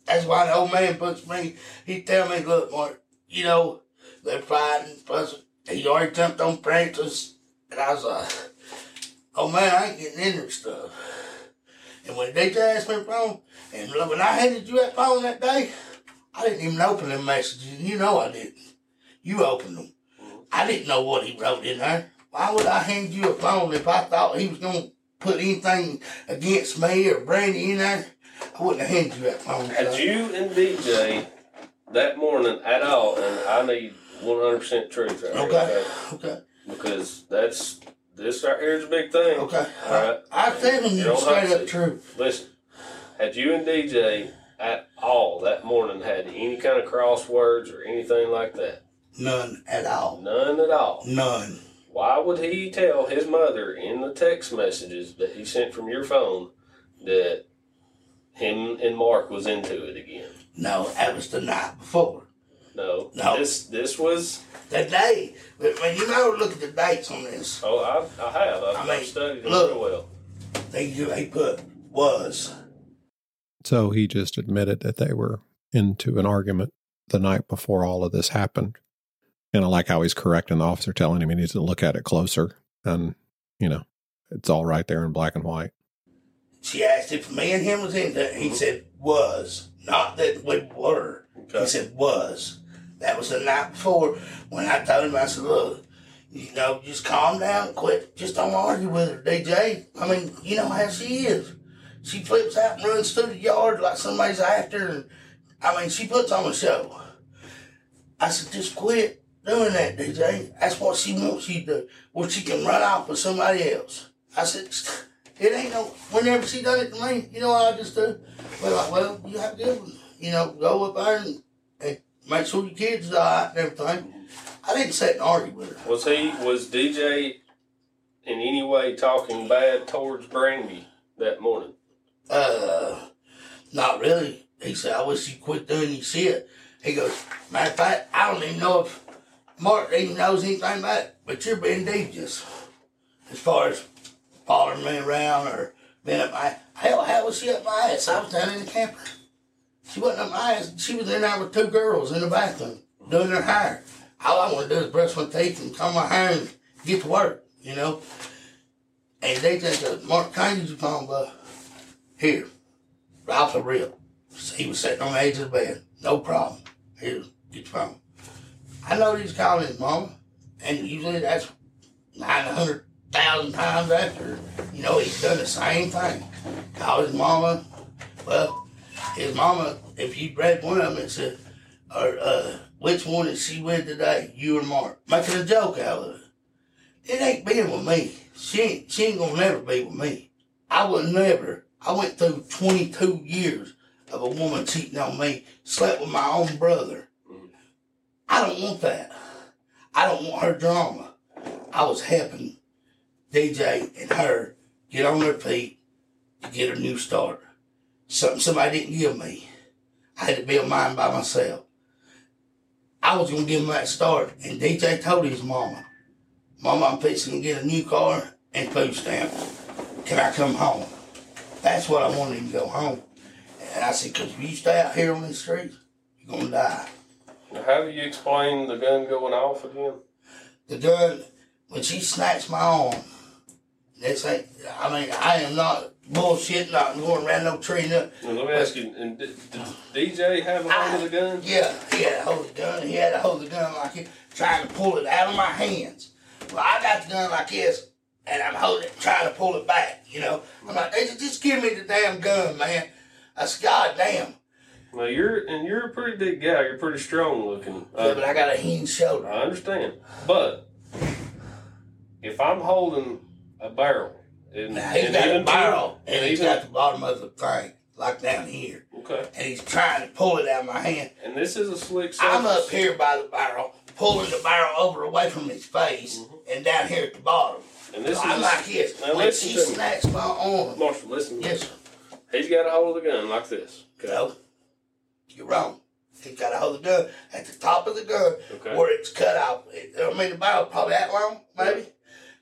That's why the old man puts me, he tell me, look, Mark, you know, they're fighting, fussing. He already jumped on Francis. And I was like, oh man, I ain't getting into stuff. And when DJ asked me for phone, and when I handed you that phone that day, I didn't even open them messages. You know I didn't. You opened them. I didn't know what he wrote in there. Why would I hand you a phone if I thought he was going to put anything against me or Brandy in there? I wouldn't have handed you that phone. Had son. you and DJ that morning at all, and I need one hundred percent truth right here, Okay. Okay. Because that's this right here is a big thing. Okay. All right. I telling You you don't straight up truth. Listen, had you and DJ at all that morning had any kind of crosswords or anything like that? None at all. None at all. None. Why would he tell his mother in the text messages that he sent from your phone that him and Mark was into it again? No, that was the night before. No. No. This this was The day. But when you know, look at the dates on this. oh I I have. I've, I mean, I've studied it look. real well. They, they put was. So he just admitted that they were into an argument the night before all of this happened. And I like how he's correcting the officer, telling him he needs to look at it closer. And, you know, it's all right there in black and white. She asked if me and him was in there. He said was. Not that we were. He said was. That was the night before when I told him, I said, look, you know, just calm down, quit. Just don't argue with her, DJ. I mean, you know how she is. She flips out and runs through the yard like somebody's after her. I mean, she puts on a show. I said, just quit doing that, DJ. That's what she wants you to where she can run off with somebody else. I said, it ain't no, whenever she done it to me, you know what I just do? Well, like, well, you have to, you know, go up there and make sure your kids are all right and everything. I didn't sit and argue with her. Was he was DJ in any way talking bad towards Brandy that morning? Uh, not really. He said, I wish you quit doing your shit. He goes, matter of fact, I don't even know if Mark even knows anything about it, but you're being devious. As far as following me around or being up my, hell, how was she up my ass? I was down in the camper. She wasn't up my ass. She was in there with two girls in the bathroom doing their hair. All I want to do is brush my teeth and comb my hair and get to work, you know? And they just goes, Mark, use your phone, bud? Here, Ralph the real. He was sitting on the edge of the bed. No problem. Here, get your phone. I know he's calling his mama, and usually that's 900 thousand times after, you know, he's done the same thing. Called his mama. Well, his mama, if you read one of them, it said, or, uh, which one is she with today? You or Mark? Making a joke out of it. It ain't being with me. She ain't, she ain't gonna never be with me. I would never, I went through 22 years of a woman cheating on me, slept with my own brother. I don't want that. I don't want her drama. I was helping DJ and her get on their feet to get a new start. Something somebody didn't give me. I had to build mine by myself. I was gonna give him that start, and DJ told his mama, Mama, I'm fixing to get a new car and food stamps. Can I come home? That's what I wanted him to go home. And I said, because if you stay out here on the street, you're going to die. Now, how do you explain the gun going off again? The gun, when she snatched my arm, this ain't, I mean, I am not bullshitting, not going around no tree. No, Now, let me ask you, and did, did DJ have a hold of the gun? Yeah, he had to hold the gun. He had to hold the gun like he trying to pull it out of my hands. Well, I got the gun like this, and I'm holding it, trying to pull it back. You know, I'm like, hey, just give me the damn gun, man. I said, God damn. Well, you're and you're a pretty big guy. You're pretty strong looking. Uh, Yeah, but I got a hinged shoulder. I understand, but if I'm holding a barrel, and, Now, he's and got a barrel, and he's got the bottom of the thing, like down here. Okay. And he's trying to pull it out of my hand. And this is a slick. I'm up here by the barrel, pulling the barrel over away from his face, and down here at the bottom. Mm-hmm. And this So I'm like this. Now when listen she snatched my arm, Marshall, listen. Yes, sir. He's got a hold of the gun like this. Okay. No, you're wrong. He's got to hold of the gun at the top of the gun Okay. where it's cut out. I mean, the barrel probably that long, maybe.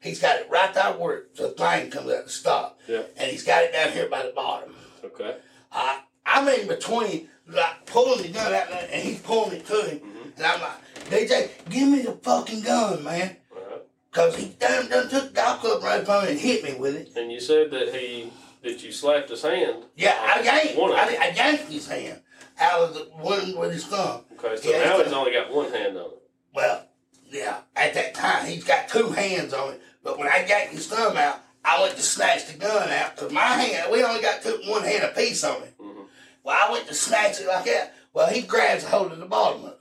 He's got it right there where the thing comes out to stop. Yeah. And he's got it down here by the bottom. Okay. I, I'm in between, like pulling the gun out, and he's pulling it to him. Mm-hmm. And I'm like, DJ, give me the fucking gun, man. Because he done, done took the golf club right from me and hit me with it. And you said that he that you slapped his hand. Yeah, I yanked, One I. I yanked his hand out of the one with his thumb. Okay, so Yeah, now he's only got one hand on it. Well, yeah, at that time, he's got two hands on it. But when I got his thumb out, I went to snatch the gun out because my hand, we only got two, one hand apiece on it. Mm-hmm. Well, I went to snatch it like that. Well, he grabs a hold of the bottom of it.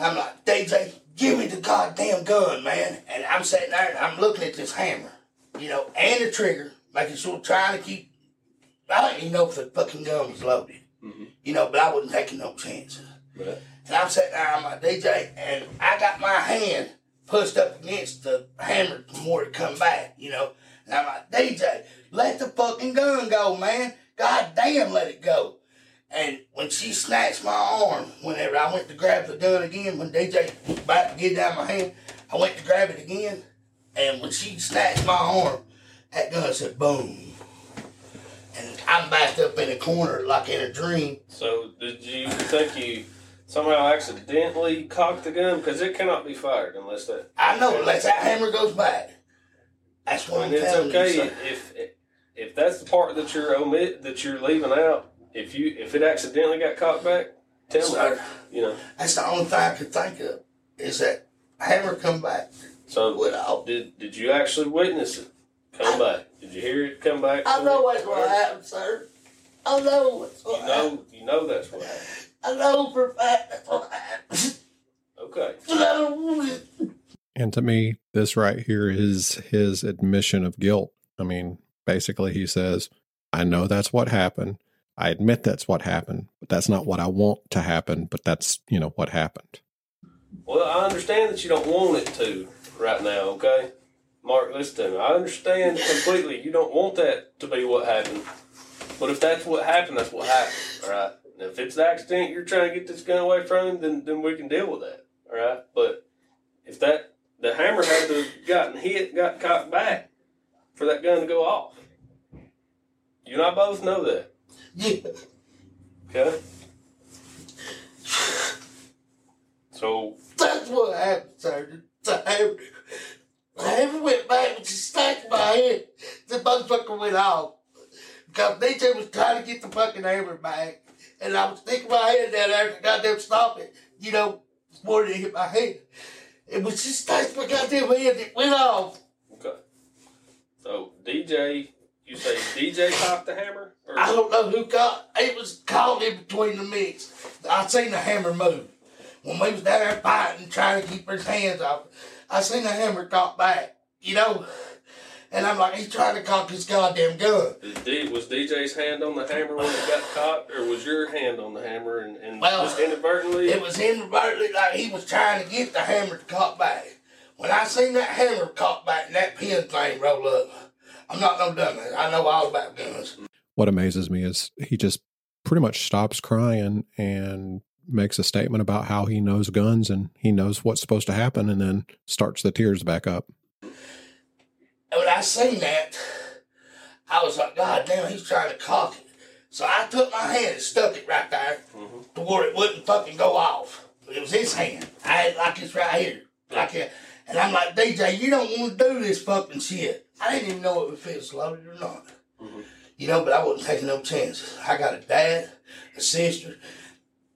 I'm like, DJ, give me the goddamn gun, man. And I'm sitting there and I'm looking at this hammer, you know, and the trigger, making sure, trying to keep. I didn't even know if the fucking gun was loaded, mm-hmm. you know, but I wasn't taking no chances. Right. Uh, and I'm sitting there on my DJ, and I got my hand pushed up against the hammer where it come back, you know. And I'm like, DJ, let the fucking gun go, man. God damn, let it go. And when she snatched my arm, whenever I went to grab the gun again, when DJ about to get out my hand, I went to grab it again. And when she snatched my arm, that gun said boom. And I'm backed up in a corner like in a dream. So did you think you somehow accidentally cocked the gun? Because it cannot be fired unless that. I know, unless that hammer goes back. That's what I I'm mean, it's telling okay you. sir. if if that's the part that you're omit that you're leaving out. If you if it accidentally got cocked back, tell Sir. me. You know. That's the only thing I could think of is that hammer come back. So did did you actually witness it come back? Did you hear it come back? I know that's what happened, sir. I know what's what You know you know that's what happened. I know for a fact that's what happened. Okay. And to me, this right here is his admission of guilt. I mean, basically, he says, I know that's what happened. I admit that's what happened, but that's not what I want to happen, but that's, you know, what happened. Well, I understand that you don't want it to right now, okay? Mark, listen to me. I understand completely. You don't want that to be what happened. But if that's what happened, that's what happened, all right? If it's the accident you're trying to get this gun away from him, then, then we can deal with that, all right? But if that, the hammer had to have gotten hit, got cocked back for that gun to go off. You and I both know that. Yeah. Okay? So, That's what happened, sir. The hammer, the hammer went back and she snatched my head. The motherfucker went off. Because DJ was trying to get the fucking hammer back. And I was sticking my head down there to goddamn stop it. You know, before it hit my head. And when she snatched my goddamn head, it went off. Okay. So DJ, you say DJ popped the hammer? Or I don't know who got it was caught in between the mix. I seen the hammer move. When we was down there fighting, trying to keep his hands off, I seen the hammer cock back, you know. And I'm like, he's trying to cock his goddamn gun. D, was DJ's hand on the hammer when it got cocked, or was your hand on the hammer and, and Well, just inadvertently? It was inadvertently like he was trying to get the hammer to cock back. When I seen that hammer cock back and that pin thing roll up, I'm not no dumbass. I know all about guns. What amazes me is he just pretty much stops crying and makes a statement about how he knows guns and he knows what's supposed to happen and then starts the tears back up. When I seen that, I was like, God damn, he's trying to cock it. So I took my hand and stuck it right there to where it wouldn't fucking go off. It was his hand. I had like this right here. Like a, and I'm like, DJ, you don't want to do this fucking shit. I didn't even know if it was loaded or not. You know, but I wasn't taking no chances. I got a dad, a sister.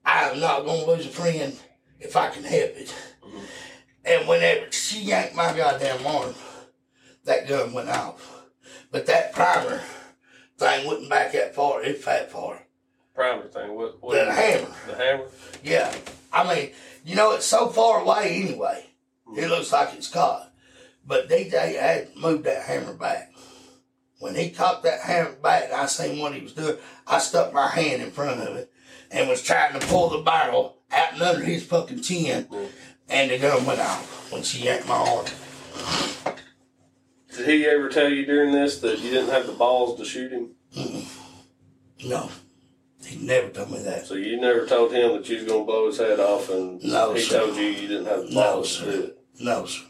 I'm not going to lose a friend if I can help it. And whenever she yanked my goddamn arm, that gun went off. But that primer thing wasn't back that far. It that far. primer thing. What? what The hammer. The hammer. Yeah. I mean, you know, it's so far away anyway. Hmm. It looks like it's caught. But DJ had moved that hammer back. When he cocked that hammer back and I seen what he was doing, I stuck my hand in front of it and was trying to pull the barrel out and under his fucking chin. Hmm. And the gun went off when she yanked my arm. Did he ever tell you during this that you didn't have the balls to shoot him? No. He never told me that. So you never told him that you was gonna blow his head off, and No, he sir. told you you didn't have the No, balls to do it. No, sir.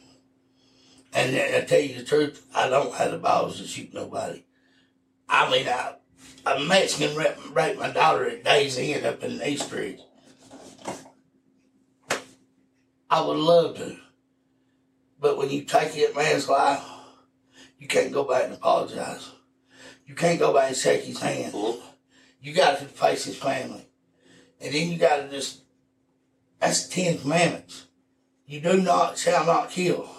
And I tell you the truth, I don't have the balls to shoot nobody. I mean, I, a Mexican raped, raped my daughter at Days End up in East Street. I would love to. But when you take that man's life, you can't go back and apologize. You can't go back and shake his hand. You got to face his family. And then you got to just, that's the Ten Commandments. You do not, shall not kill.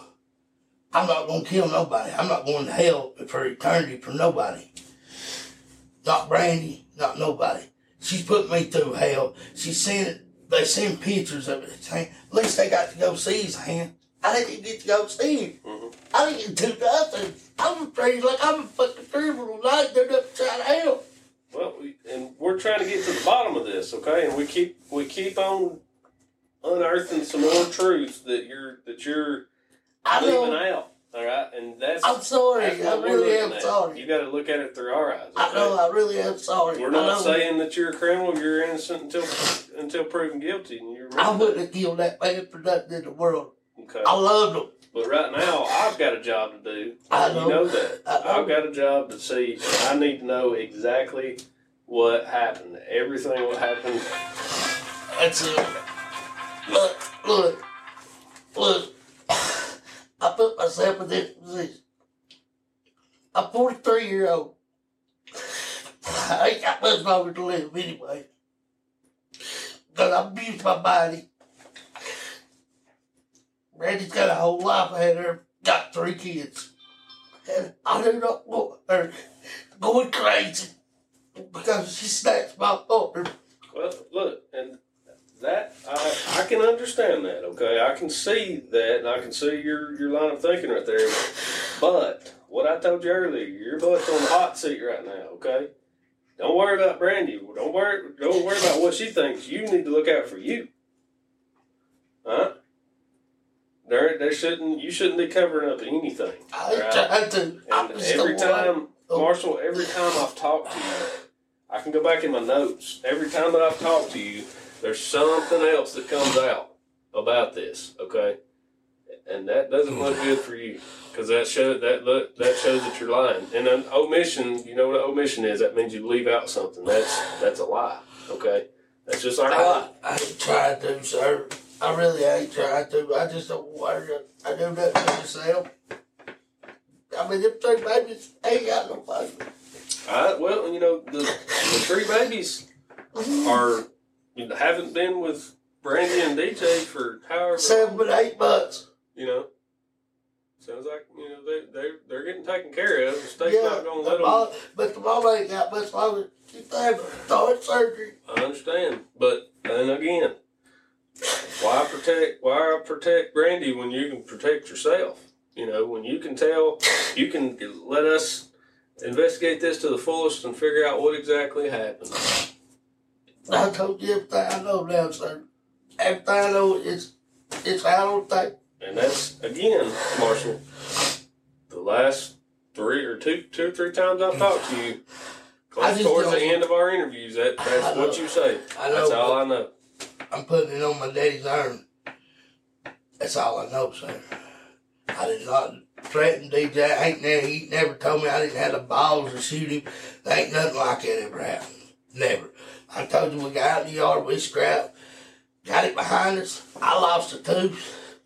I'm not going to kill nobody. I'm not going to hell for eternity for nobody. Not Brandy, not nobody. She's put me through hell. She sent, they send pictures of it. At least they got to go see his hand. I didn't even get to go see him. Mm-hmm. I didn't to do nothing. I was afraid like I'm a fucking criminal. I did upside hell. Well, we, and we're trying to get to the bottom of this, okay? And we keep we keep on unearthing some more truths that you're that you're I know. leaving out. All right, and that's I'm sorry. that's I really am at. sorry. You got to look at it through our eyes. I know. I really am sorry. We're not saying that you're a criminal. You're innocent until until proven guilty. And you're I wouldn't have killed that man for nothing in the world. Okay. I loved them. But right now, I've got a job to do. I You know. know that. I know. I've got a job to see. I need to know exactly what happened. Everything what happened. That's it. Look, look, look. I put myself in this position. I'm 43 year old. I ain't got much longer to live anyway. Because I abused my body. Randy's got a whole life ahead of her. Got three kids. And I do not want her going crazy because she snatched my partner. Well, look, and that I I can understand that. Okay, I can see that, and I can see your your line of thinking right there. But what I told you earlier, your butt's on the hot seat right now. Okay. Don't worry about Brandy. Don't worry. Don't worry about what she thinks. You need to look out for you. Huh? There, there shouldn't. You shouldn't be covering up anything. I ain't alright? to. And every a time, Marshall, every time I've talked to you, I can go back in my notes. Every time that I've talked to you, there's something else that comes out about this. Okay, and that doesn't look good for you because that show that look that shows that you're lying. And an omission, you know what an omission is? That means you leave out something. That's that's a lie. Okay, that's just our I, I ain't trying to, sir. I really ain't trying to. I just don't want her. I do that to myself. I mean, them three babies ain't got no. All right. Well, you know the the three babies are you know, haven't been with Brandy and DJ for however Seven but eight months. you know. Sounds like you know they they they're getting taken care of. The state's not going to the let them. but the mom ain't got much longer. She's having start surgery. I understand, but then again, why protect? Why protect Brandy when you can protect yourself? You know, when you can tell, you can let us investigate this to the fullest and figure out what exactly happened. I told you everything I know now, sir. Everything I know is it's out on tape. And that's again, Marshall, the last three or two, two or three times I've talked to you. Close towards the end of our interviews, that that's what you say. I know, that's all I know. I'm putting it on my daddy's arm. That's all I know, sir. I did not threaten DJ. I ain't never, he never told me I didn't have the balls to shoot him. There ain't nothing like that ever happened. Never. I told you we got out in the yard, we scrapped, got it behind us. I lost a tooth.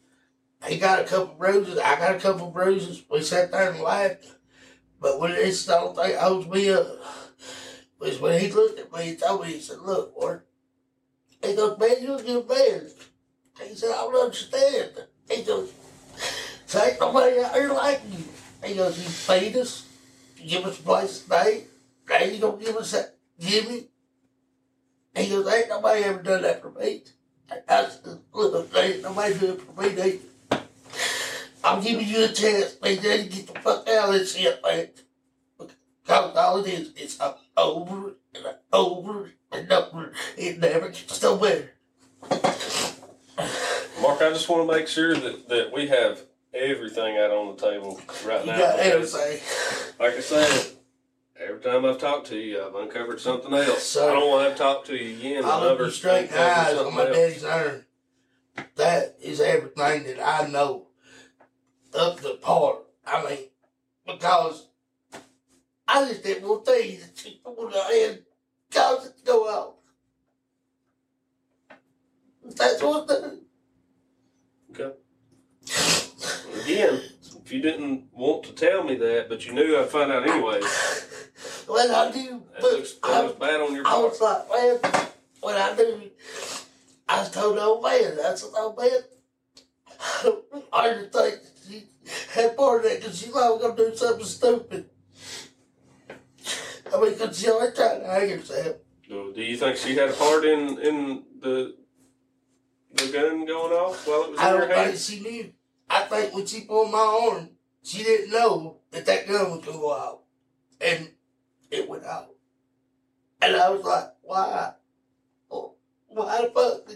He got a couple bruises. I got a couple bruises. We sat there and laughed. But when it's the only thing holds me up was when he looked at me and told me, he said, Look, Ward, he goes, man, you're a good. He said, I don't understand. He goes, so ain't nobody out like you. He goes, you feed us, you give us a place to stay, now you gonna give us that Jimmy. He goes, ain't nobody ever done that for me. I said, look, ain't nobody do it for me, they I'm giving you a chance, man, to get the fuck out of this shit, man. Because all it is, it's over and over and over. It never gets no better. Mark, I just want to make sure that, that we have everything out on the table right You now. got everything. Like I said, every time I've talked to you, I've uncovered something else. So- I don't want to have talk to you again. I look you never straight in the uncover eyes on my else. daddy's urn. That is everything that I know up the par. I mean, because I just didn't want things that you put and cause it to go out. That's what the, Okay. Again, if you didn't want to tell me that, but you knew I'd find out anyway, when I do, that but looks, that I, looks bad on your part. I was like, man, when I do, I was told the old man, that's what old man. I just think she had part of that because she thought I was going to do something stupid. I mean, because she always trying to hang herself. So, do you think she had a part in in the the gun going off while it was I in don't her think hand? she knew. I think when she pulled my arm, she didn't know that that gun was going to go out. And it went out. And I was like, why? Oh, Why the fuck?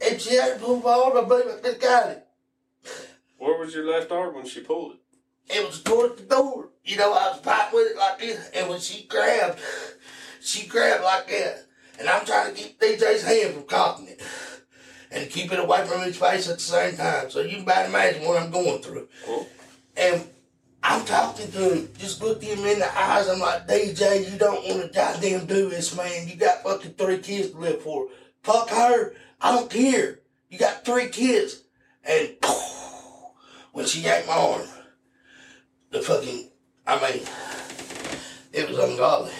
If she hadn't pulled my arm, I believe I could got it. Where was your left arm when she pulled it? It was towards the door. You know, I was fighting with it like this, and when she grabbed, she grabbed like that. And I'm trying to keep DJ's hand from cocking it. And keep it away from his face at the same time. So you can about imagine what I'm going through. Oh. And I'm talking to him, just looked him in the eyes. I'm like, DJ, you don't want to goddamn do this, man. You got fucking three kids to live for. Fuck her. I don't care. You got three kids. And when she yanked my arm, the fucking, I mean, it was ungodly.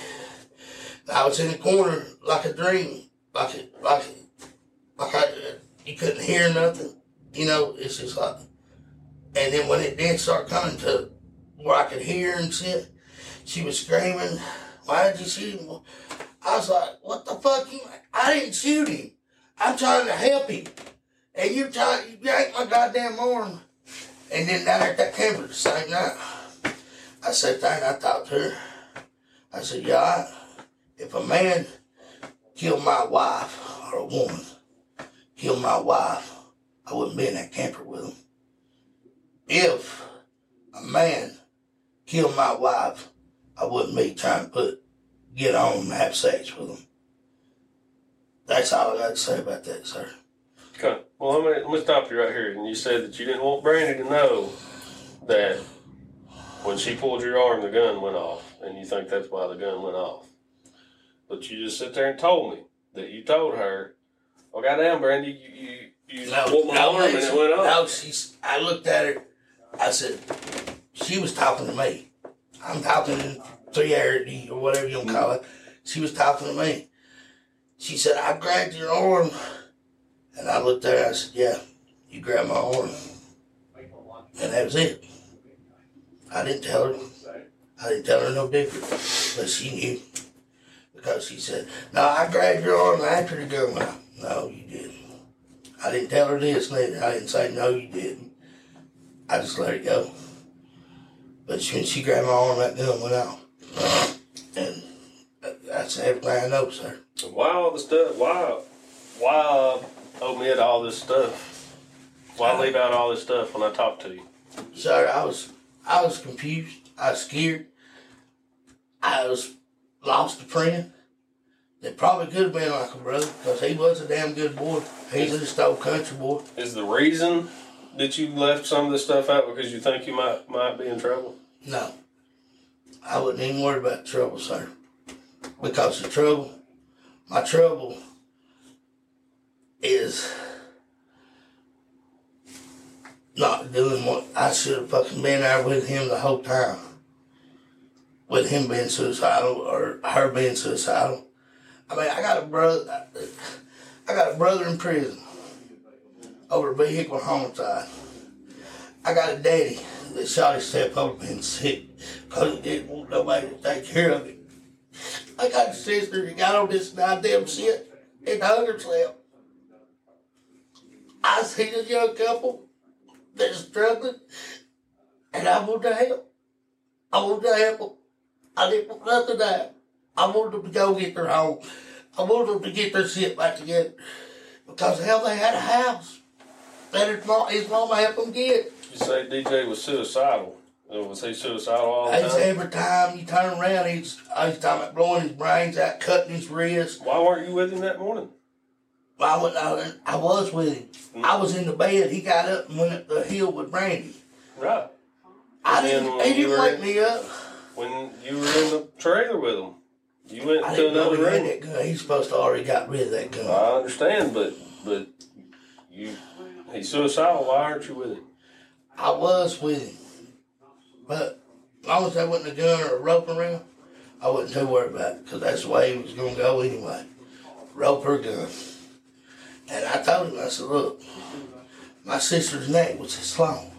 I was in the corner like a dream, like a, like like I, you couldn't hear nothing. You know, it's just like, and then when it did start coming to where I could hear and shit, she was screaming, "Why did you shoot him?" I was like, "What the fuck? You? I didn't shoot him. I'm trying to help him, and you trying you yank my goddamn arm." And then down at that camper the same night, I said and I talked to her. I said, "Yeah, if a man killed my wife or a woman killed my wife, I wouldn't be in that camper with him. If a man killed my wife, I wouldn't be trying to put get on and have sex with him. That's all I got to say about that, sir. Okay. Well, let me stop you right here. And you said that you didn't want Brandy to know that when she pulled your arm, the gun went off, and you think that's why the gun went off. But you just sit there and told me that you told her, "Oh, goddamn, Brandy, you you you pulled my arm and it went off." No, she's. I looked at her. I said, she was talking to me. I'm talking to three or whatever you want to call it. She was talking to me. She said, I grabbed your arm. And I looked at her. I said, yeah, you grabbed my arm. And that was it. I didn't tell her. I didn't tell her no different. But she knew. Because she said, No, I grabbed your arm after the gun went. No, you didn't. I didn't tell her this neither. I didn't say, No, you didn't. I just let it go. But when she grabbed my arm, that gun went off. And that's everything I know, sir. Why all the stuff? Why? Why omit all this stuff? Why leave out all this stuff when I talk to you? Sir, I was I was confused. I was scared. I was lost a friend. That probably could have been like a brother because he was a damn good boy. He's just old country boy. Is the reason that you left some of this stuff out because you think you might might be in trouble? No. I wouldn't even worry about trouble, sir. Because the trouble, my trouble is not doing what I should have fucking been there with him the whole time. With him being suicidal or her being suicidal. I mean, I got a brother. I got a brother in prison over vehicular homicide. I got a daddy that shot himself over being sick because he didn't want nobody to take care of him. I got a sister that got on this goddamn shit and hung herself. I seen a young couple that's struggling, and I want to help. I want to help them. I didn't want nothing to happen. I wanted them to go get their home. I wanted them to get their shit back together. Because hell, they had a house that his mom, his mama helped them get. You say DJ was suicidal. Uh, Was he suicidal all the time? every time you turn around, he's he's talking about blowing his brains out, cutting his wrist. Why weren't you with him that morning? I was, I, I was with him. Mm. I was in the bed. He got up and went up the hill with Brandy. Right. I And didn't. didn't wake in- me up. When you were in the trailer with him, you went I to didn't know another he had room. that gun. He's supposed to already got rid of that gun. I understand, but but you he's suicidal. Why aren't you with him? I was with him, but as long as there wasn't a gun or a rope around, I wasn't too worried about it because that's the way he was going to go anyway. Rope or gun. And I told him, I said, look, my sister's neck was this long,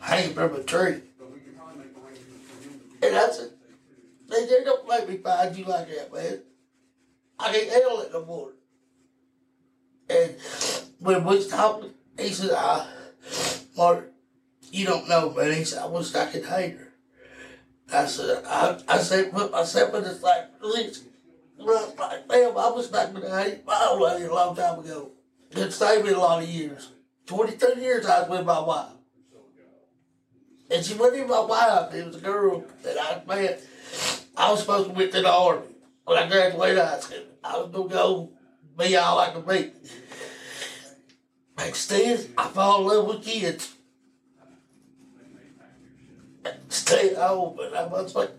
hanging from a tree. And I said, they just don't make me find you like that, man. I can't handle it no more. And when we was talking, he said, ah, Mark, you don't know, man. He said, I wish I could hate her. I said, I, I said, put myself in this like, please. Like, damn, I was hate my old lady a long time ago. It saved me a lot of years. 23 years I was with my wife. And she wasn't even my wife. It was a girl that I met. I was supposed to went to the army when I graduated high school. I was going to go be all I could be. Instead, I fall in love with kids. Stay home, but I was like,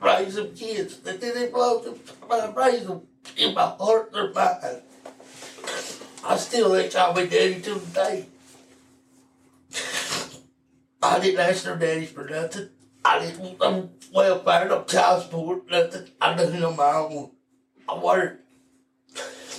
raise them kids. They didn't belong to I raise them in my heart, their mind. I still ain't call me daddy till today. I didn't ask their daddies for nothing. I didn't want no welfare, no child support, nothing. I done it on my own. I worked.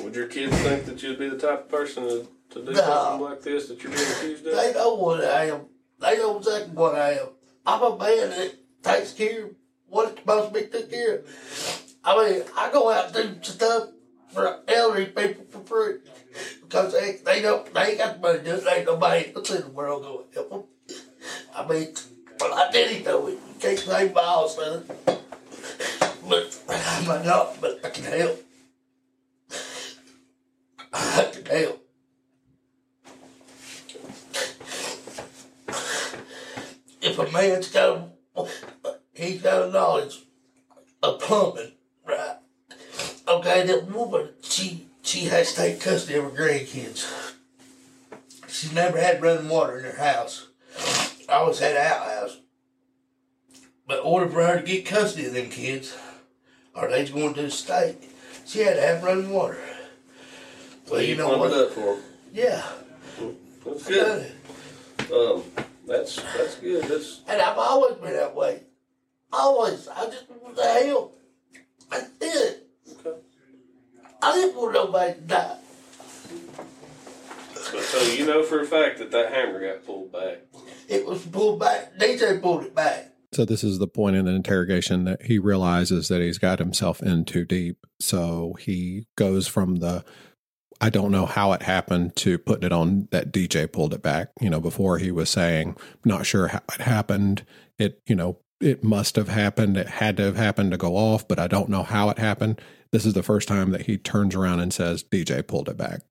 Would your kids think that you'd be the type of person to, to do No. something like this that you're being accused of? They know what I am. They know exactly what I am. I'm a man that takes care of what it's supposed to be took care of. I mean, I go out and do stuff for elderly people for free because they they don't they ain't got the money to do it. Ain't nobody else in the world to help them. I mean, well, I did though. It. You can't say miles, son. But I'm not. But I can help. I can help. if a man's got a, he's got a knowledge of plumbing, right? Okay, that woman, she she has to take custody of her grandkids. She's never had running water in her house. Always had an outhouse. But in order for her to get custody of them kids, or they's going to the state, she had to have running water. Well, you know what? it up for 'em. Yeah. That's good. Um, that's that's good. That's And I've always been that way. Always. I just want to help. I did it. I didn't want nobody to die. so, so you know for a fact that that hammer got pulled back. It was pulled back. DJ pulled it back. So this is the point in the interrogation that he realizes that he's got himself in too deep. So he goes from the I don't know how it happened to putting it on that DJ pulled it back. You know, before he was saying, not sure how it happened. It, you know, it must have happened. It had to have happened to go off, but I don't know how it happened. This is the first time that he turns around and says, DJ pulled it back.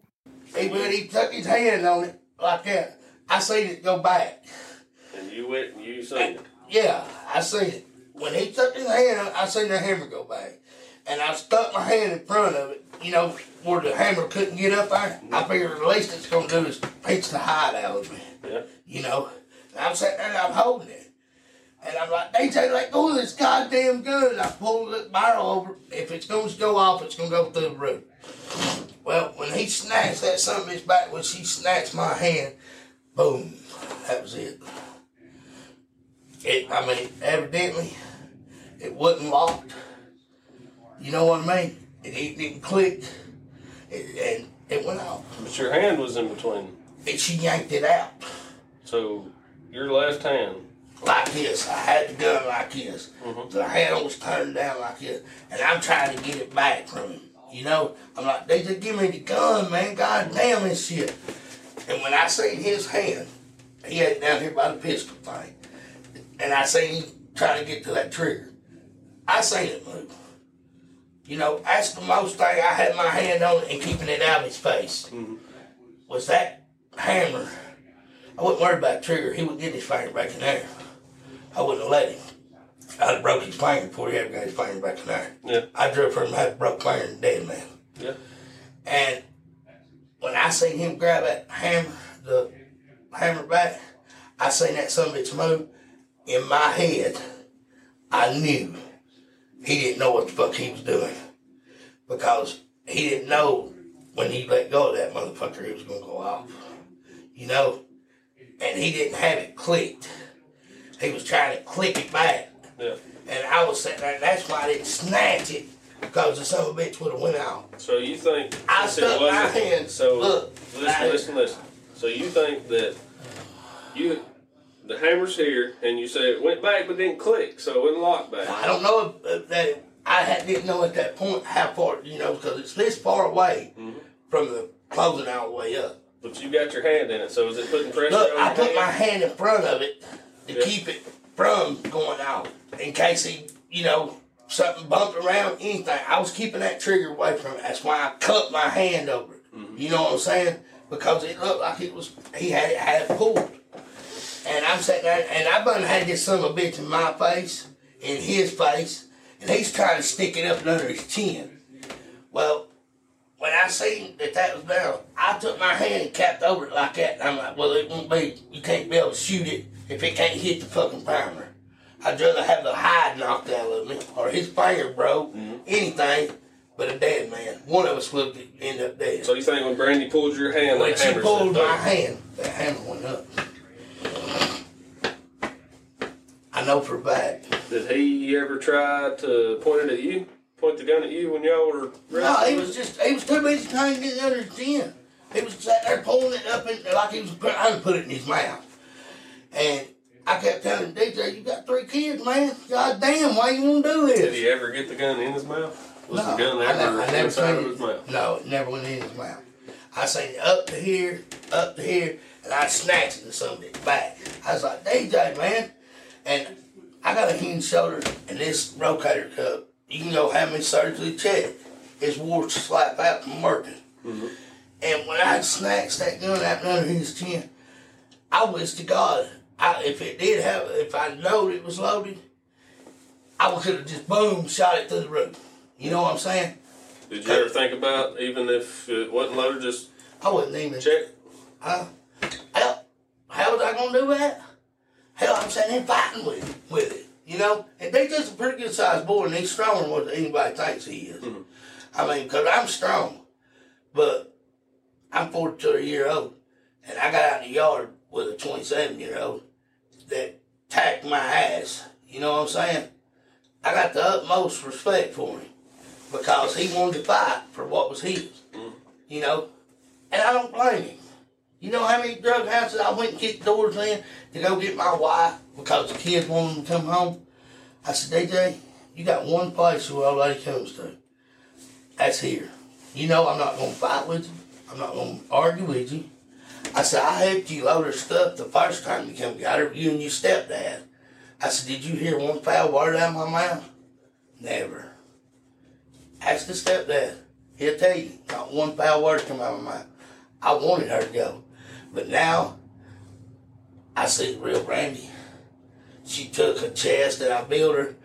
He, when he took his hand on it like that, I seen it go back. And you went and you seen it. Yeah, I seen it. When he took his hand, I seen the hammer go back. And I stuck my hand in front of it, you know, where the hammer couldn't get up there. I mm-hmm. figured the least it's going to do is pinch the hide out of me. Yeah. You know, and I'm sitting there and I'm holding it. And I'm like, they let like, oh, this goddamn good. And I pull the barrel over. If it's going to go off, it's going to go through the roof. Well, when he snatched that son of bitch back, when she snatched my hand, boom, that was it. It, I mean, evidently, it wasn't locked. You know what I mean? It didn't, didn't click, it, and it went off. But your hand was in between. And she yanked it out So your left hand. Like this. I had the gun like this. Mm-hmm. The handle was turned down like this, and I'm trying to get it back from him. You know, I'm like, they just give me the gun, man. God damn this shit. And when I seen his hand, he had it down here by the pistol thing, and I seen him trying to get to that trigger. I seen it move. You know, that's the most thing I had my hand on it and keeping it out of his face. Mm-hmm. Was that hammer. I wasn't worried about the trigger. He would get his finger back in there. I wouldn't have let him. I'd have broke his finger before he ever got his finger back in there. Yeah. I drove for him have broke finger and dead man. Yeah. And when I seen him grab that hammer, the hammer back, I seen that son of a bitch move. In my head, I knew he didn't know what the fuck he was doing. Because he didn't know when he let go of that motherfucker, he was going to go off. You know? And he didn't have it clicked. He was trying to click it back. Yeah. And I was sitting there, that's why I didn't snatch it, because the son of a bitch would have went out. So you think I stuck my wasn't- hand. So Look, listen, listen, listen. So you think that you the hammer's here, and you say it went back but didn't click, so it wouldn't lock back. I don't know if, if that I had, didn't know at that point how far you know because it's this far away Mm-hmm. from the closing all the way up. But you got your hand in it, so is it putting pressure Look, I put hand? my hand in front of it to Yeah. keep it from going out in case he, you know, something bumped around anything. I was keeping that trigger away from it. That's why I cut my hand over it. Mm-hmm. You know what I'm saying? Because it looked like it was he had it had it pulled. And I'm sitting there, and I done had this son of a bitch in my face, in his face, and he's trying to stick it up under his chin. Well, when I seen that that was down, I took my hand and capped over it like that. And I'm like, well, it won't be, you can't be able to shoot it if it can't hit the fucking primer. I'd rather have the hide knocked out of me, or his finger broke, mm-hmm. anything but a dead man. One of us would end up dead. So you think when Brandy pulled your hand, when that she pulled my hand, that hammer went up. I know for a fact. Did he ever try to point it at you? Point the gun at you when y'all were No, he was just, he was too busy trying to get under his chin. He was sitting there pulling it up in, like he was I put it in his mouth. And I kept telling DJ, you got three kids, man. God damn, why you want to do this? Did he ever get the gun in his mouth? Was no, the gun I ever never, I never inside of his mouth? No, it never went in his mouth. I seen it up to here, up to here, and I snatched it some back. I was like, DJ, man. And I got a hinge shoulder and this rotator cuff. You can go have me surgically checked. It's wore slap out from working. Mm-hmm. And when I snatched that gun out under his chin, I wish to God, I, if it did have, if I knowed it was loaded, I could have just boom shot it through the roof. You know what I'm saying? Did you ever think about even if it wasn't loaded, just I wouldn't even check? Huh? Hell, how was I gonna do that? Hell, I'm sitting here fighting with with it, you know. And they just a pretty good sized boy, and he's stronger than what anybody thinks he is. Mm-hmm. I mean, cause I'm strong, but I'm 42 year old, and I got out in the yard with a 27 year old that tacked my ass. You know what I'm saying? I got the utmost respect for him because he wanted to fight for what was his. Mm. You know, and I don't blame him. You know how many drug houses I went and kicked doors in to go get my wife because the kids wanted to come home? I said, DJ, you got one place where old lady comes to. That's here. You know I'm not to fight with you. I'm not to argue with you. I said, I helped you load her stuff the first time you come got her, you and your stepdad. I said, did you hear one foul word out of my mouth? Never. Ask the stepdad. He'll tell you, not one foul word come out of my mouth. I wanted her to go. But now, I see the real Brandy. She took a chest that I built her.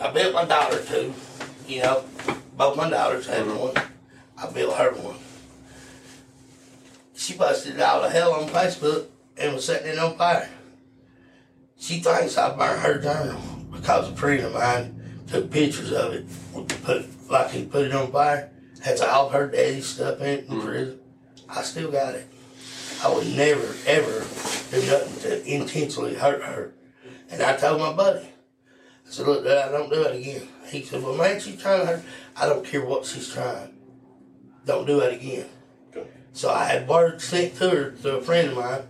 I built my daughter two. You know, both my daughters had mm-hmm. one. I built her one. She busted it all the hell on Facebook and was setting it on fire. She thinks I burned her journal because a friend of mine took pictures of it, put like he put it on fire. Has all her daddy's stuff in it in mm-hmm. prison. I still got it. I would never, ever do nothing to intentionally hurt her. And I told my buddy, I said, look, Dad, I don't do it again. He said, well, man, she's trying to hurt. I don't care what she's trying. Don't do it again. So I had word sent to her to a friend of mine.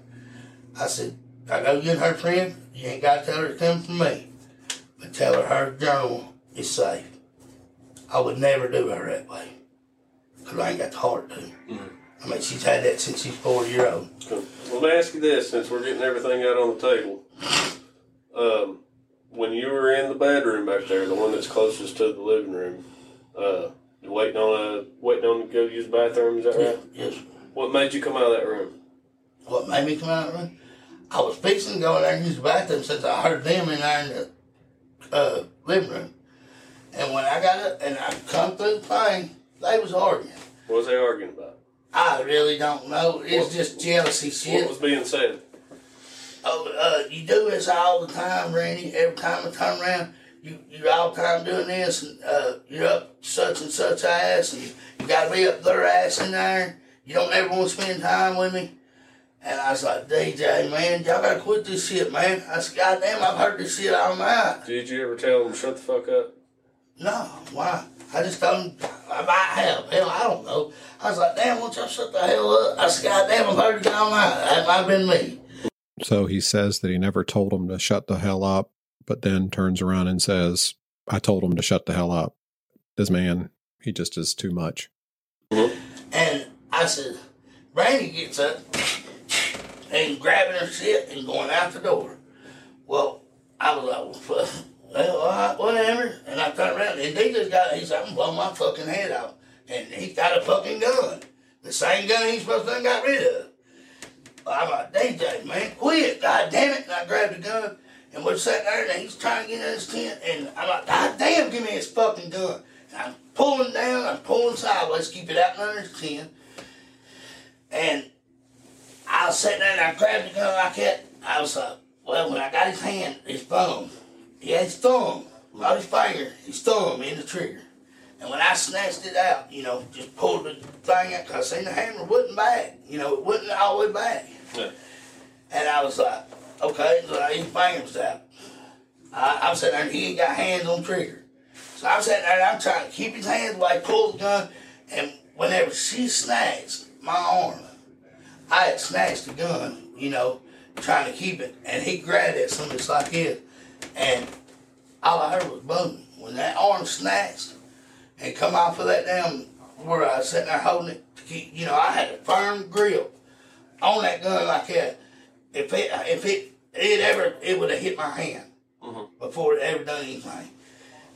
I said, I know you and her friend. You ain't got to tell her to come from me. But tell her her journal is safe. I would never do her that way. Because I ain't got the heart to. I mean, she's had that since she's four year old. Well, let me ask you this: since we're getting everything out on the table, um, when you were in the bedroom back there, the one that's closest to the living room, uh, you waiting on a waiting on to go use the bathroom. Is that right? Yes. What made you come out of that room? What made me come out of the room? I was fixing to go in there and use the bathroom since I heard them in there in the uh, living room. And when I got up and I come through the thing, they was arguing. What was they arguing about? I really don't know. It's just jealousy shit. What was being said? Oh, uh, you do this all the time, Randy. Every time I turn around, you you all the time doing this, and uh, you're up such and such ass, and you got to be up their ass in there. You don't ever want to spend time with me. And I was like, DJ, man, y'all gotta quit this shit, man. I said, God damn, I've heard this shit all night. Did you ever tell them shut the fuck up? No, why? I just told him I might have. Hell, I don't know. I was like, damn, won't y'all shut the hell up? I said, God damn, I've heard it all night. That might have been me. So he says that he never told him to shut the hell up, but then turns around and says, I told him to shut the hell up. This man, he just is too much. And I said, Brandy gets up and grabbing her shit and going out the door. Well, I was like, well, well, all right, whatever. And I turned around and he just got, he said, I'm gonna blow my fucking head off. And he's got a fucking gun. The same gun he's supposed to have got rid of. I'm like, DJ, man, quit. God damn it. And I grabbed the gun and we're sitting there and he's trying to get in his tent. And I'm like, God damn, give me his fucking gun. And I'm pulling down, I'm pulling sideways, keep it out under his tent. And I was sitting there and I grabbed the gun like that. I was like, well, when I got his hand, his thumb, he had his thumb, not his finger, his thumb in the trigger. And when I snatched it out, you know, just pulled the thing out, because I seen the hammer wasn't back. You know, it wasn't all the way back. Yeah. And I was like, okay, so his fingers out. I, I'm sitting there and he ain't got hands on trigger. So I'm sitting there and I'm trying to keep his hands away, pull the gun, and whenever she snatched my arm, I had snatched the gun, you know, trying to keep it, and he grabbed it something just like this, and all I heard was boom. When that arm snatched and come off of that damn where I was sitting there holding it to keep, you know, I had a firm grip on that gun like that. If it, if it, it ever, it would have hit my hand mm-hmm. before it ever done anything.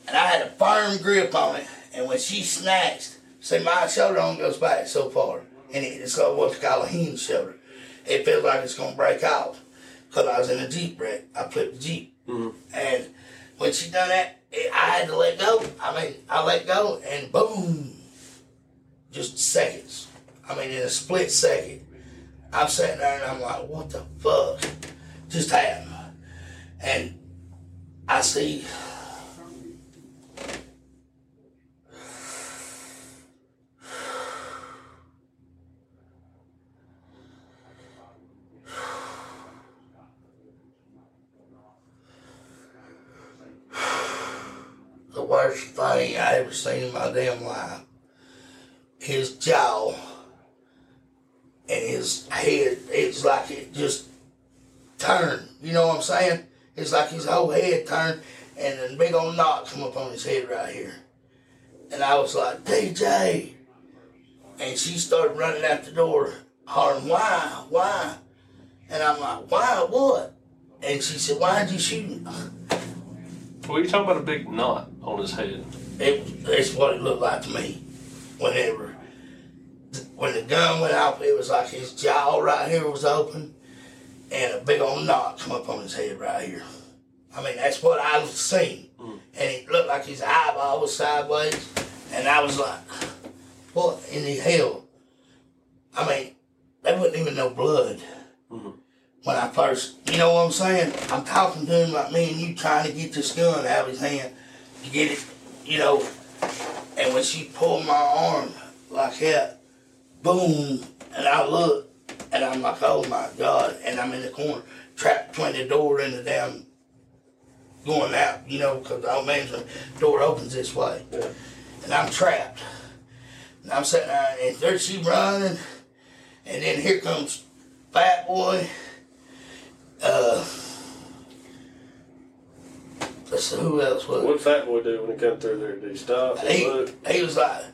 And I had a firm grip on it, and when she snatched, see, my shoulder only goes back so far, and it, it's got what's called a shoulder. It felt like it's gonna break off. Cause I was in a Jeep wreck. I flipped the Jeep. Mm-hmm. And when she done that, it, I had to let go. I mean, I let go and boom, just seconds. I mean, in a split second, I'm sitting there and I'm like, what the fuck just happened? And I see the worst thing I ever seen in my damn life. His jaw and his head, it's like it just turned. You know what I'm saying? It's like his whole head turned, and a big old knot come up on his head right here. And I was like, DJ. And she started running out the door, hollering, why, why? And I'm like, why, what? And she said, why'd you shoot him? Well, you talking about a big knot on his head. It, that's what it looked like to me. Whenever, when the gun went off, it was like his jaw right here was open, and a big old knot come up on his head right here. I mean, that's what I was seeing, mm. and it looked like his eyeball was sideways, and I was like, what in the hell? I mean, there wasn't even no blood mm-hmm. when I first, you know what I'm saying? I'm talking to him like me and you trying to get this gun out of his hand to get it, you know. And when she pulled my arm like that, boom, and I look, and I'm like, oh my God. And I'm in the corner, trapped between the door and the damn going out, you know, because the old man's door opens this way. And I'm trapped. And I'm sitting there, and there she running, and then here comes Fat Boy. Uh, let's see, who else was? What fat boy do when he come through there? Did he stop and he, look? he was like,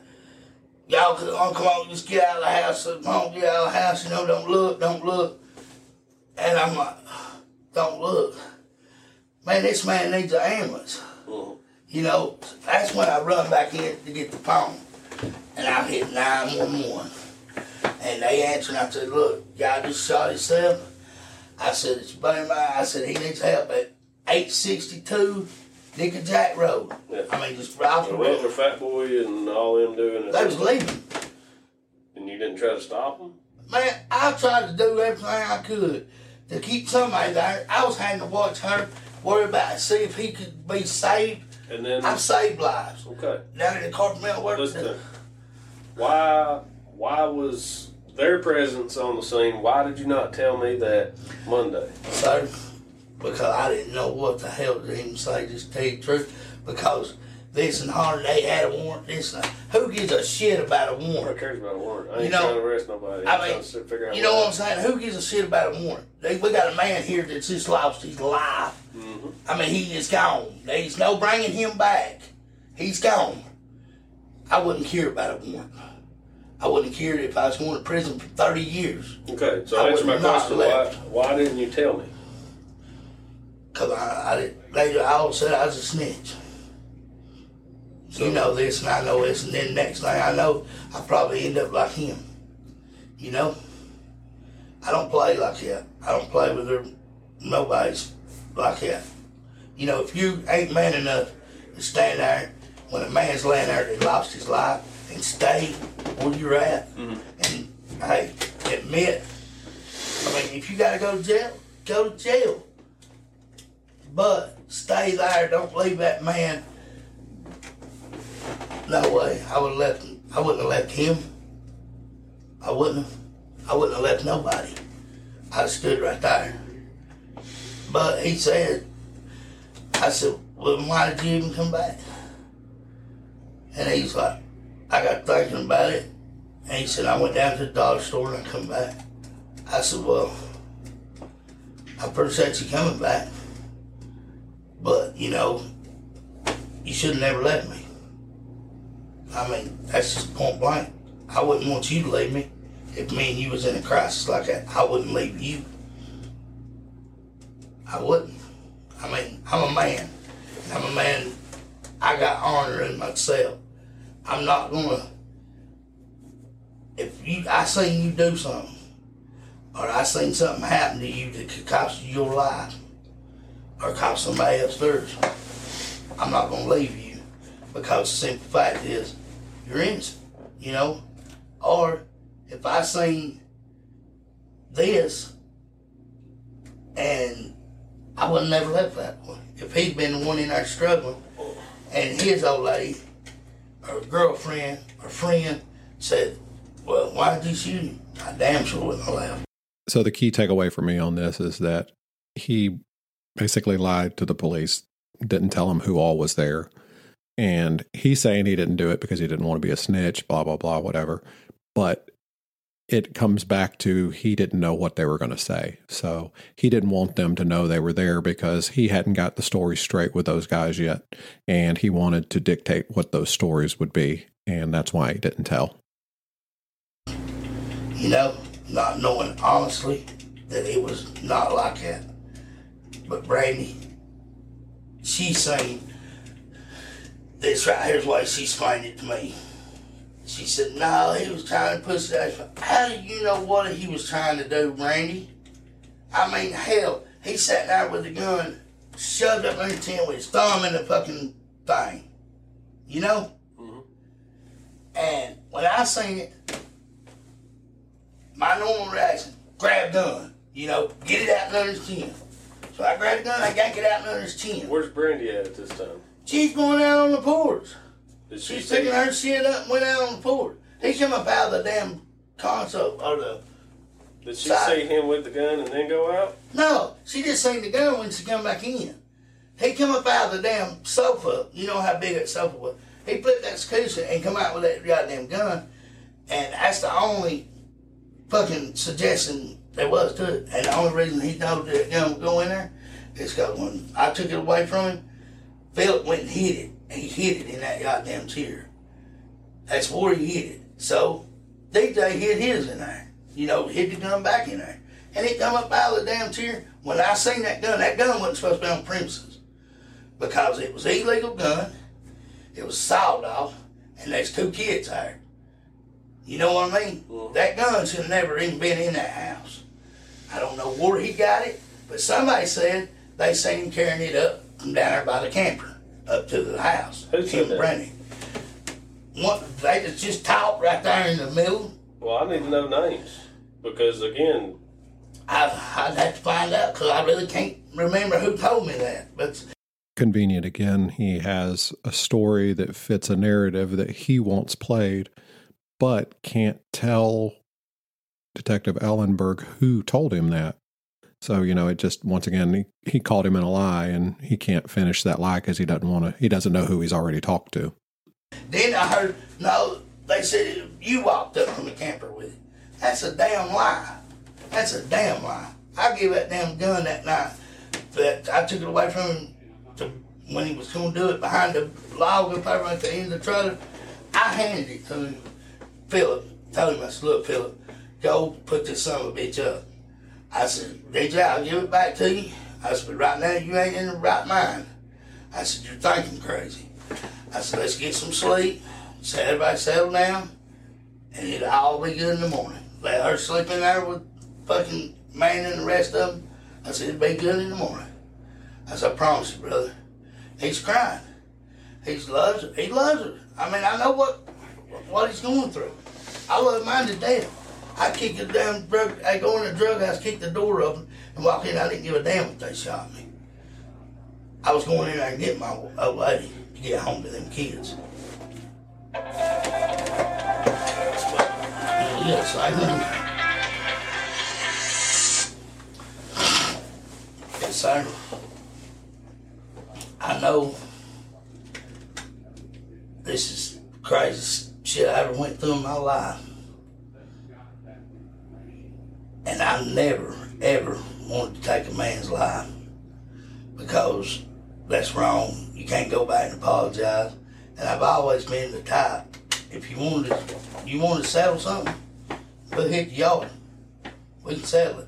y'all could oh, come on, just get out of the house. Come on, get out of the house. You know, don't look, don't look. And I'm like, don't look. Man, this man needs an ambulance. Mm-hmm. You know, that's when I run back in to get the phone. And I hit 911. And they answered, and I said, look, guy just shot himself. I said, it's buddy. I said, he needs help at 862 Nickajack Road. I mean, just right off the road. Fat Boy and all them doing? it? They was leaving. And you didn't try to stop them? Man, I tried to do everything I could to keep somebody there. I was having to watch her, worry about it, see if he could be saved. And then I've saved lives. Okay. Down at the carpet mill work. Listen, why why was their presence on the scene? Why did you not tell me that Monday? So, because I didn't know what the hell to even say, just tell you the truth. Because this and Harder, they had a warrant, this and that. Who gives a shit about a warrant? Who cares about a warrant? I ain't You know, trying to arrest nobody. I'm I trying mean, to figure out you know what I'm saying? Who gives a shit about a warrant? They, we got a man here that's just lost his life. Mm-hmm. I mean, he is gone. There's no bringing him back. He's gone. I wouldn't care about a warrant. I wouldn't care if I was going to prison for 30 years. Okay, so I answer my question. Why, why didn't you tell me? Because I, I, didn't- they all said I was a snitch. you know this and I know this, and then next thing I know, I probably end up like him. You know? I don't play like that. I don't play with her, nobody's like that. You know, if you ain't man enough to stand there when a man's laying there that lost his life and stay where you're at, mm-hmm. and hey, admit. I mean, if you gotta go to jail, go to jail. But stay there. Don't leave that man. No way. I would left. I wouldn't have left him. I wouldn't have. I wouldn't have left nobody. Have stood right there. But he said, I said, well, why did you even come back? And he's like, I got thinking about it. And he said, I went down to the dollar store and I come back. I said, well, I appreciate you coming back. But, you know, you should have never left me. I mean, that's just point blank. I wouldn't want you to leave me. If me and you was in a crisis like that, I wouldn't leave you. I wouldn't. I mean, I'm a man. I'm a man. I got honor in myself. I'm not gonna. If you, I seen you do something, or I seen something happen to you that could cost you your life, or cost somebody upstairs. I'm not gonna leave you because the simple fact is you're innocent, you know. Or if I seen this and I would never left that one. If he'd been the one in there struggling and his old lady or girlfriend or friend said, Well, why did you shoot him? I damn sure wouldn't have left. So the key takeaway for me on this is that he basically lied to the police, didn't tell them who all was there. And he's saying he didn't do it because he didn't want to be a snitch, blah, blah, blah, whatever. But it comes back to he didn't know what they were going to say. So he didn't want them to know they were there because he hadn't got the story straight with those guys yet. And he wanted to dictate what those stories would be. And that's why he didn't tell. You know, not knowing honestly that it was not like that. But Brandy, she's saying this right here's why she explained it to me. She said, no, he was trying to push that. How do you know what he was trying to do, Randy? I mean, hell, he sat there with the gun, shoved up in his chin with his thumb in the fucking thing. You know? Mm-hmm. And when I seen it, my normal reaction, grab gun. You know, get it out under his chin. So I grabbed the gun, I yank it out under his chin. Where's Brandy at at this time? She's going out on the porch. Did she She's say- picking her shit up and went out on the porch. He come up out of the damn console or the Did she side. see him with the gun and then go out? No, she just seen the gun when she come back in. He come up out of the damn sofa. You know how big that sofa was. He flipped that scooter and come out with that goddamn gun. And that's the only fucking suggestion there was too. And the only reason he told that gun would go in there is because when I took it away from him, Philip went and hid it. He hid it in that goddamn chair. That's where he hid it. So DJ hid his in there. You know, hid the gun back in there. And it come up out of the damn chair. When I seen that gun, that gun wasn't supposed to be on premises. Because it was illegal gun. It was sawed off. And there's two kids there. You know what I mean? That gun should have never even been in that house. I don't know where he got it, but somebody said they seen him carrying it up from down there by the camper up to the house. Who said Him that? Brandy. One, they just- just talked right there in the middle. Well, I need to know names because again, I, I'd have to find out because I really can't remember who told me that. But Convenient again, he has a story that fits a narrative that he wants played, but can't tell Detective Ellenberg who told him that. So, you know, it just, once again, he, he called him in a lie and he can't finish that lie because he doesn't want to, he doesn't know who he's already talked to. then I heard, no, they said you walked up from the camper with it. That's a damn lie. That's a damn lie. I gave that damn gun that night. But I took it away from him to, when he was going to do it behind the log up there at the end of the trailer. I handed it to him. Philip, told him, I said, look, Philip, go put this son of a bitch up. I said, DJ, I'll give it back to you. I said, but right now you ain't in the right mind. I said, you're thinking crazy. I said, let's get some sleep. So everybody settle down, and it'll all be good in the morning. Let her sleep in there with fucking man and the rest of them. I said, it'll be good in the morning. I said, I promise you, brother. He's crying. He loves her. He loves her. I mean, I know what what he's going through. I love mine to death. I kick the damn drug. I go in the drug house, kick the door open, and walk in. I didn't give a damn if they shot me. I was going in there and get my old lady to get home to them kids. Yes, I know. Yes, sir. I know this is the craziest shit I ever went through in my life. And I never, ever wanted to take a man's life because that's wrong. You can't go back and apologize. And I've always been the type. If you wanted to, you wanted to settle something, we'll hit the yard. We can settle it.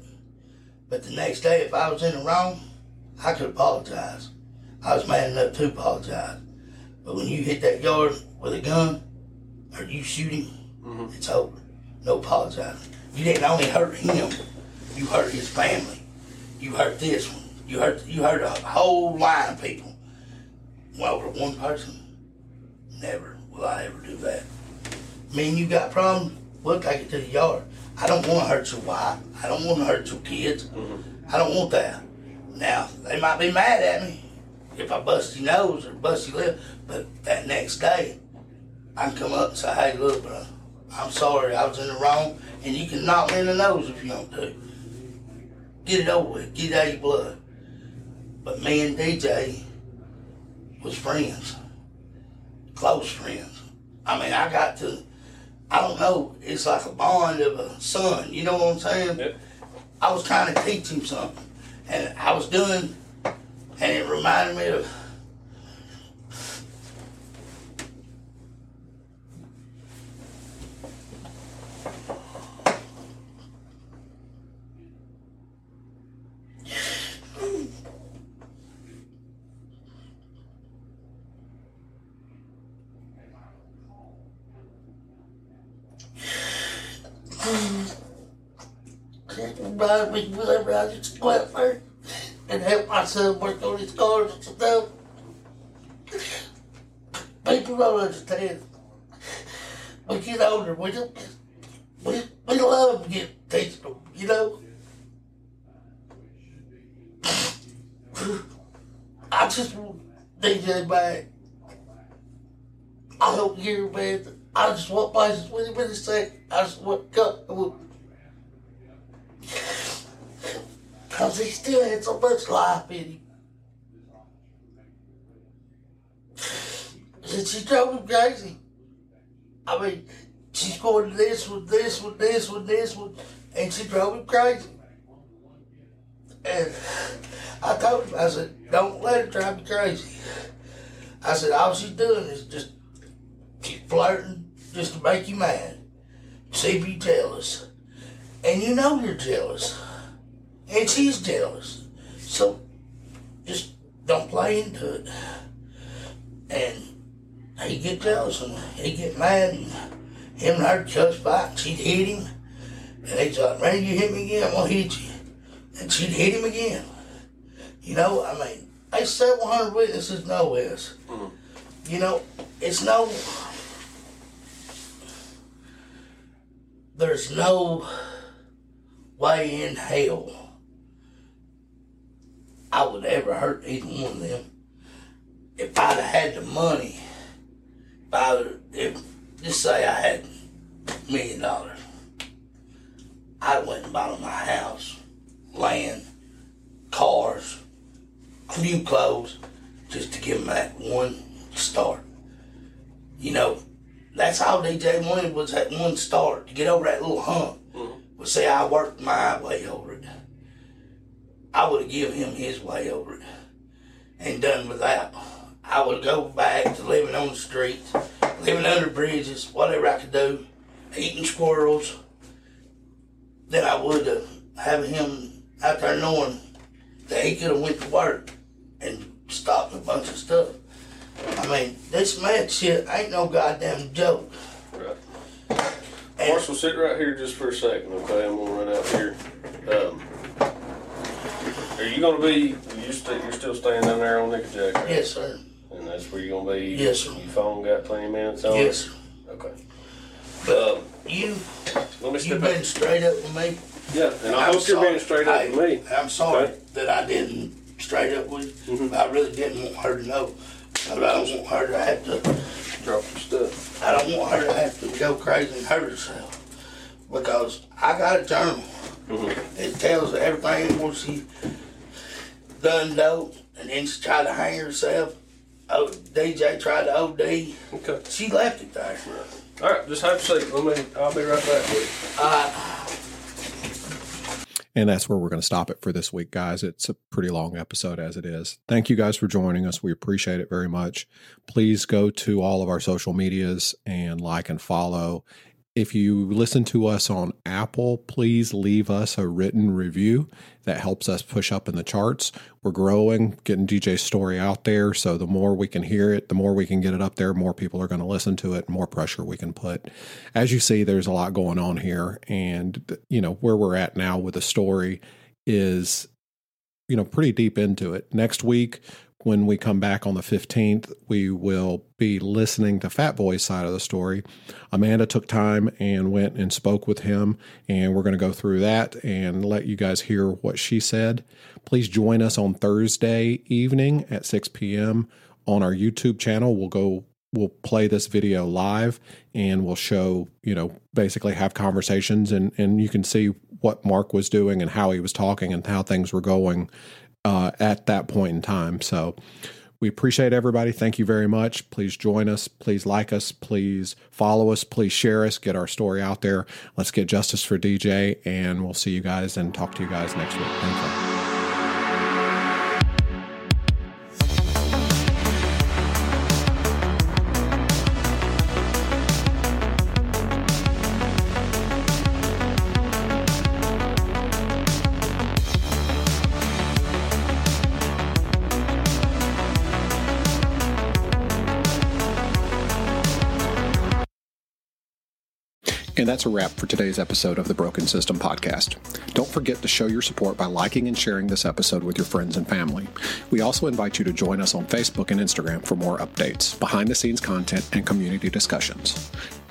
But the next day, if I was in the wrong, I could apologize. I was man enough to apologize. But when you hit that yard with a gun, or you shoot him, mm-hmm. it's over. No apologizing. You didn't only hurt him, you hurt his family. You hurt this one. You hurt you hurt a whole line of people. Well, over one person, never will I ever do that. Me and you got problems, problem, we'll take it to the yard. I don't want to hurt your wife. I don't want to hurt your kids. Mm-hmm. I don't want that. Now, they might be mad at me if I bust your nose or bust your lip, but that next day, I can come up and say, hey, look, bro, I'm sorry, I was in the wrong, and you can knock me in the nose if you want to. Get it over with, get it out of your blood. But me and DJ was friends, close friends. I mean, I got to, I don't know, it's like a bond of a son. You know what I'm saying? I was trying to teach him something, and I was doing, and it reminded me of. Reminds me whenever I used to go out and help my son work on his cars and stuff. People don't understand. We get older, we don't we, we love to get teaching them, you know? I just want DJ back. I don't care, man. I just want places with him in a second. I just want to go. Because he still had so much life in him. And she drove him crazy. I mean, she's going this one, this one, this one, this one, and she drove him crazy. And I told him, I said, don't let her drive you crazy. I said, all she's doing is just keep flirting just to make you mad. See if you jealous. And you know you're jealous. And she's jealous. So just don't play into it. And he get jealous and he get mad and him and her cuss fight and she'd hit him. And he's like, man, you hit me again, I'm gonna hit you. And she'd hit him again. You know, I mean, they 700 witnesses know this. Mm-hmm. You know, it's no, there's no way in hell I would ever hurt either one of them. If I'd have had the money, if I would, if, just say I had a million dollars, I'd went and bought my house, land, cars, new clothes, just to give them that one start. You know, that's all DJ wanted was that one start to get over that little hump. Mm-hmm. But see, I worked my way over it. I would have given him his way over it and done without. I would go back to living on the streets, living under bridges, whatever I could do, eating squirrels. Then I would have him out there knowing that he could have went to work and stopped a bunch of stuff. I mean, this mad shit ain't no goddamn joke. Marshall, sit right here just for a second, okay? I'm gonna run out here. Um, are you gonna be? You st- you're still staying down there on Nickajack? Right? Yes, sir. And that's where you're gonna be. Yes, sir. Your phone got plenty of minutes on. Yes, sir. Okay. But Um, you, let me you step been back. straight up with me. Yeah, and I I'm hope you're sorry. being straight up I- with me. I'm sorry Okay. that I didn't straight up with you. Mm-hmm. I really didn't want her to know. But I don't want her to have to drop your stuff. I don't want her to have to go crazy and hurt herself. Because I got a journal. Mm-hmm. It tells everything what she done dope and then she tried to hang herself. Oh, DJ tried to OD. Okay. She left it there. All right, just have a seat. Let me. I'll be right back with you. Uh, And that's where we're going to stop it for this week, guys. It's a pretty long episode as it is. Thank you guys for joining us. We appreciate it very much. Please go to all of our social medias and like and follow. If you listen to us on Apple, please leave us a written review. That helps us push up in the charts. We're growing, getting DJ's story out there. So the more we can hear it, the more we can get it up there, more people are going to listen to it, more pressure we can put. As you see, there's a lot going on here. And, you know, where we're at now with the story is, you know, pretty deep into it. Next week, when we come back on the 15th, we will be listening to Fat Boy's side of the story. Amanda took time and went and spoke with him, and we're going to go through that and let you guys hear what she said. Please join us on Thursday evening at 6 p.m. on our YouTube channel. We'll go we'll play this video live and we'll show, you know, basically have conversations and and you can see what Mark was doing and how he was talking and how things were going uh, at that point in time. So We appreciate everybody. Thank you very much. Please join us. Please like us. Please follow us. Please share us. Get our story out there. Let's get justice for DJ, and we'll see you guys and talk to you guys next week. Thank you. And that's a wrap for today's episode of the Broken System Podcast. Don't forget to show your support by liking and sharing this episode with your friends and family. We also invite you to join us on Facebook and Instagram for more updates, behind the scenes content, and community discussions.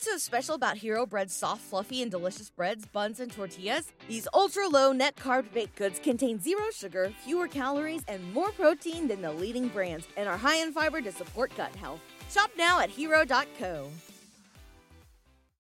What's so special about Hero Bread's soft, fluffy, and delicious breads, buns, and tortillas? These ultra low net carb baked goods contain zero sugar, fewer calories, and more protein than the leading brands, and are high in fiber to support gut health. Shop now at hero.co.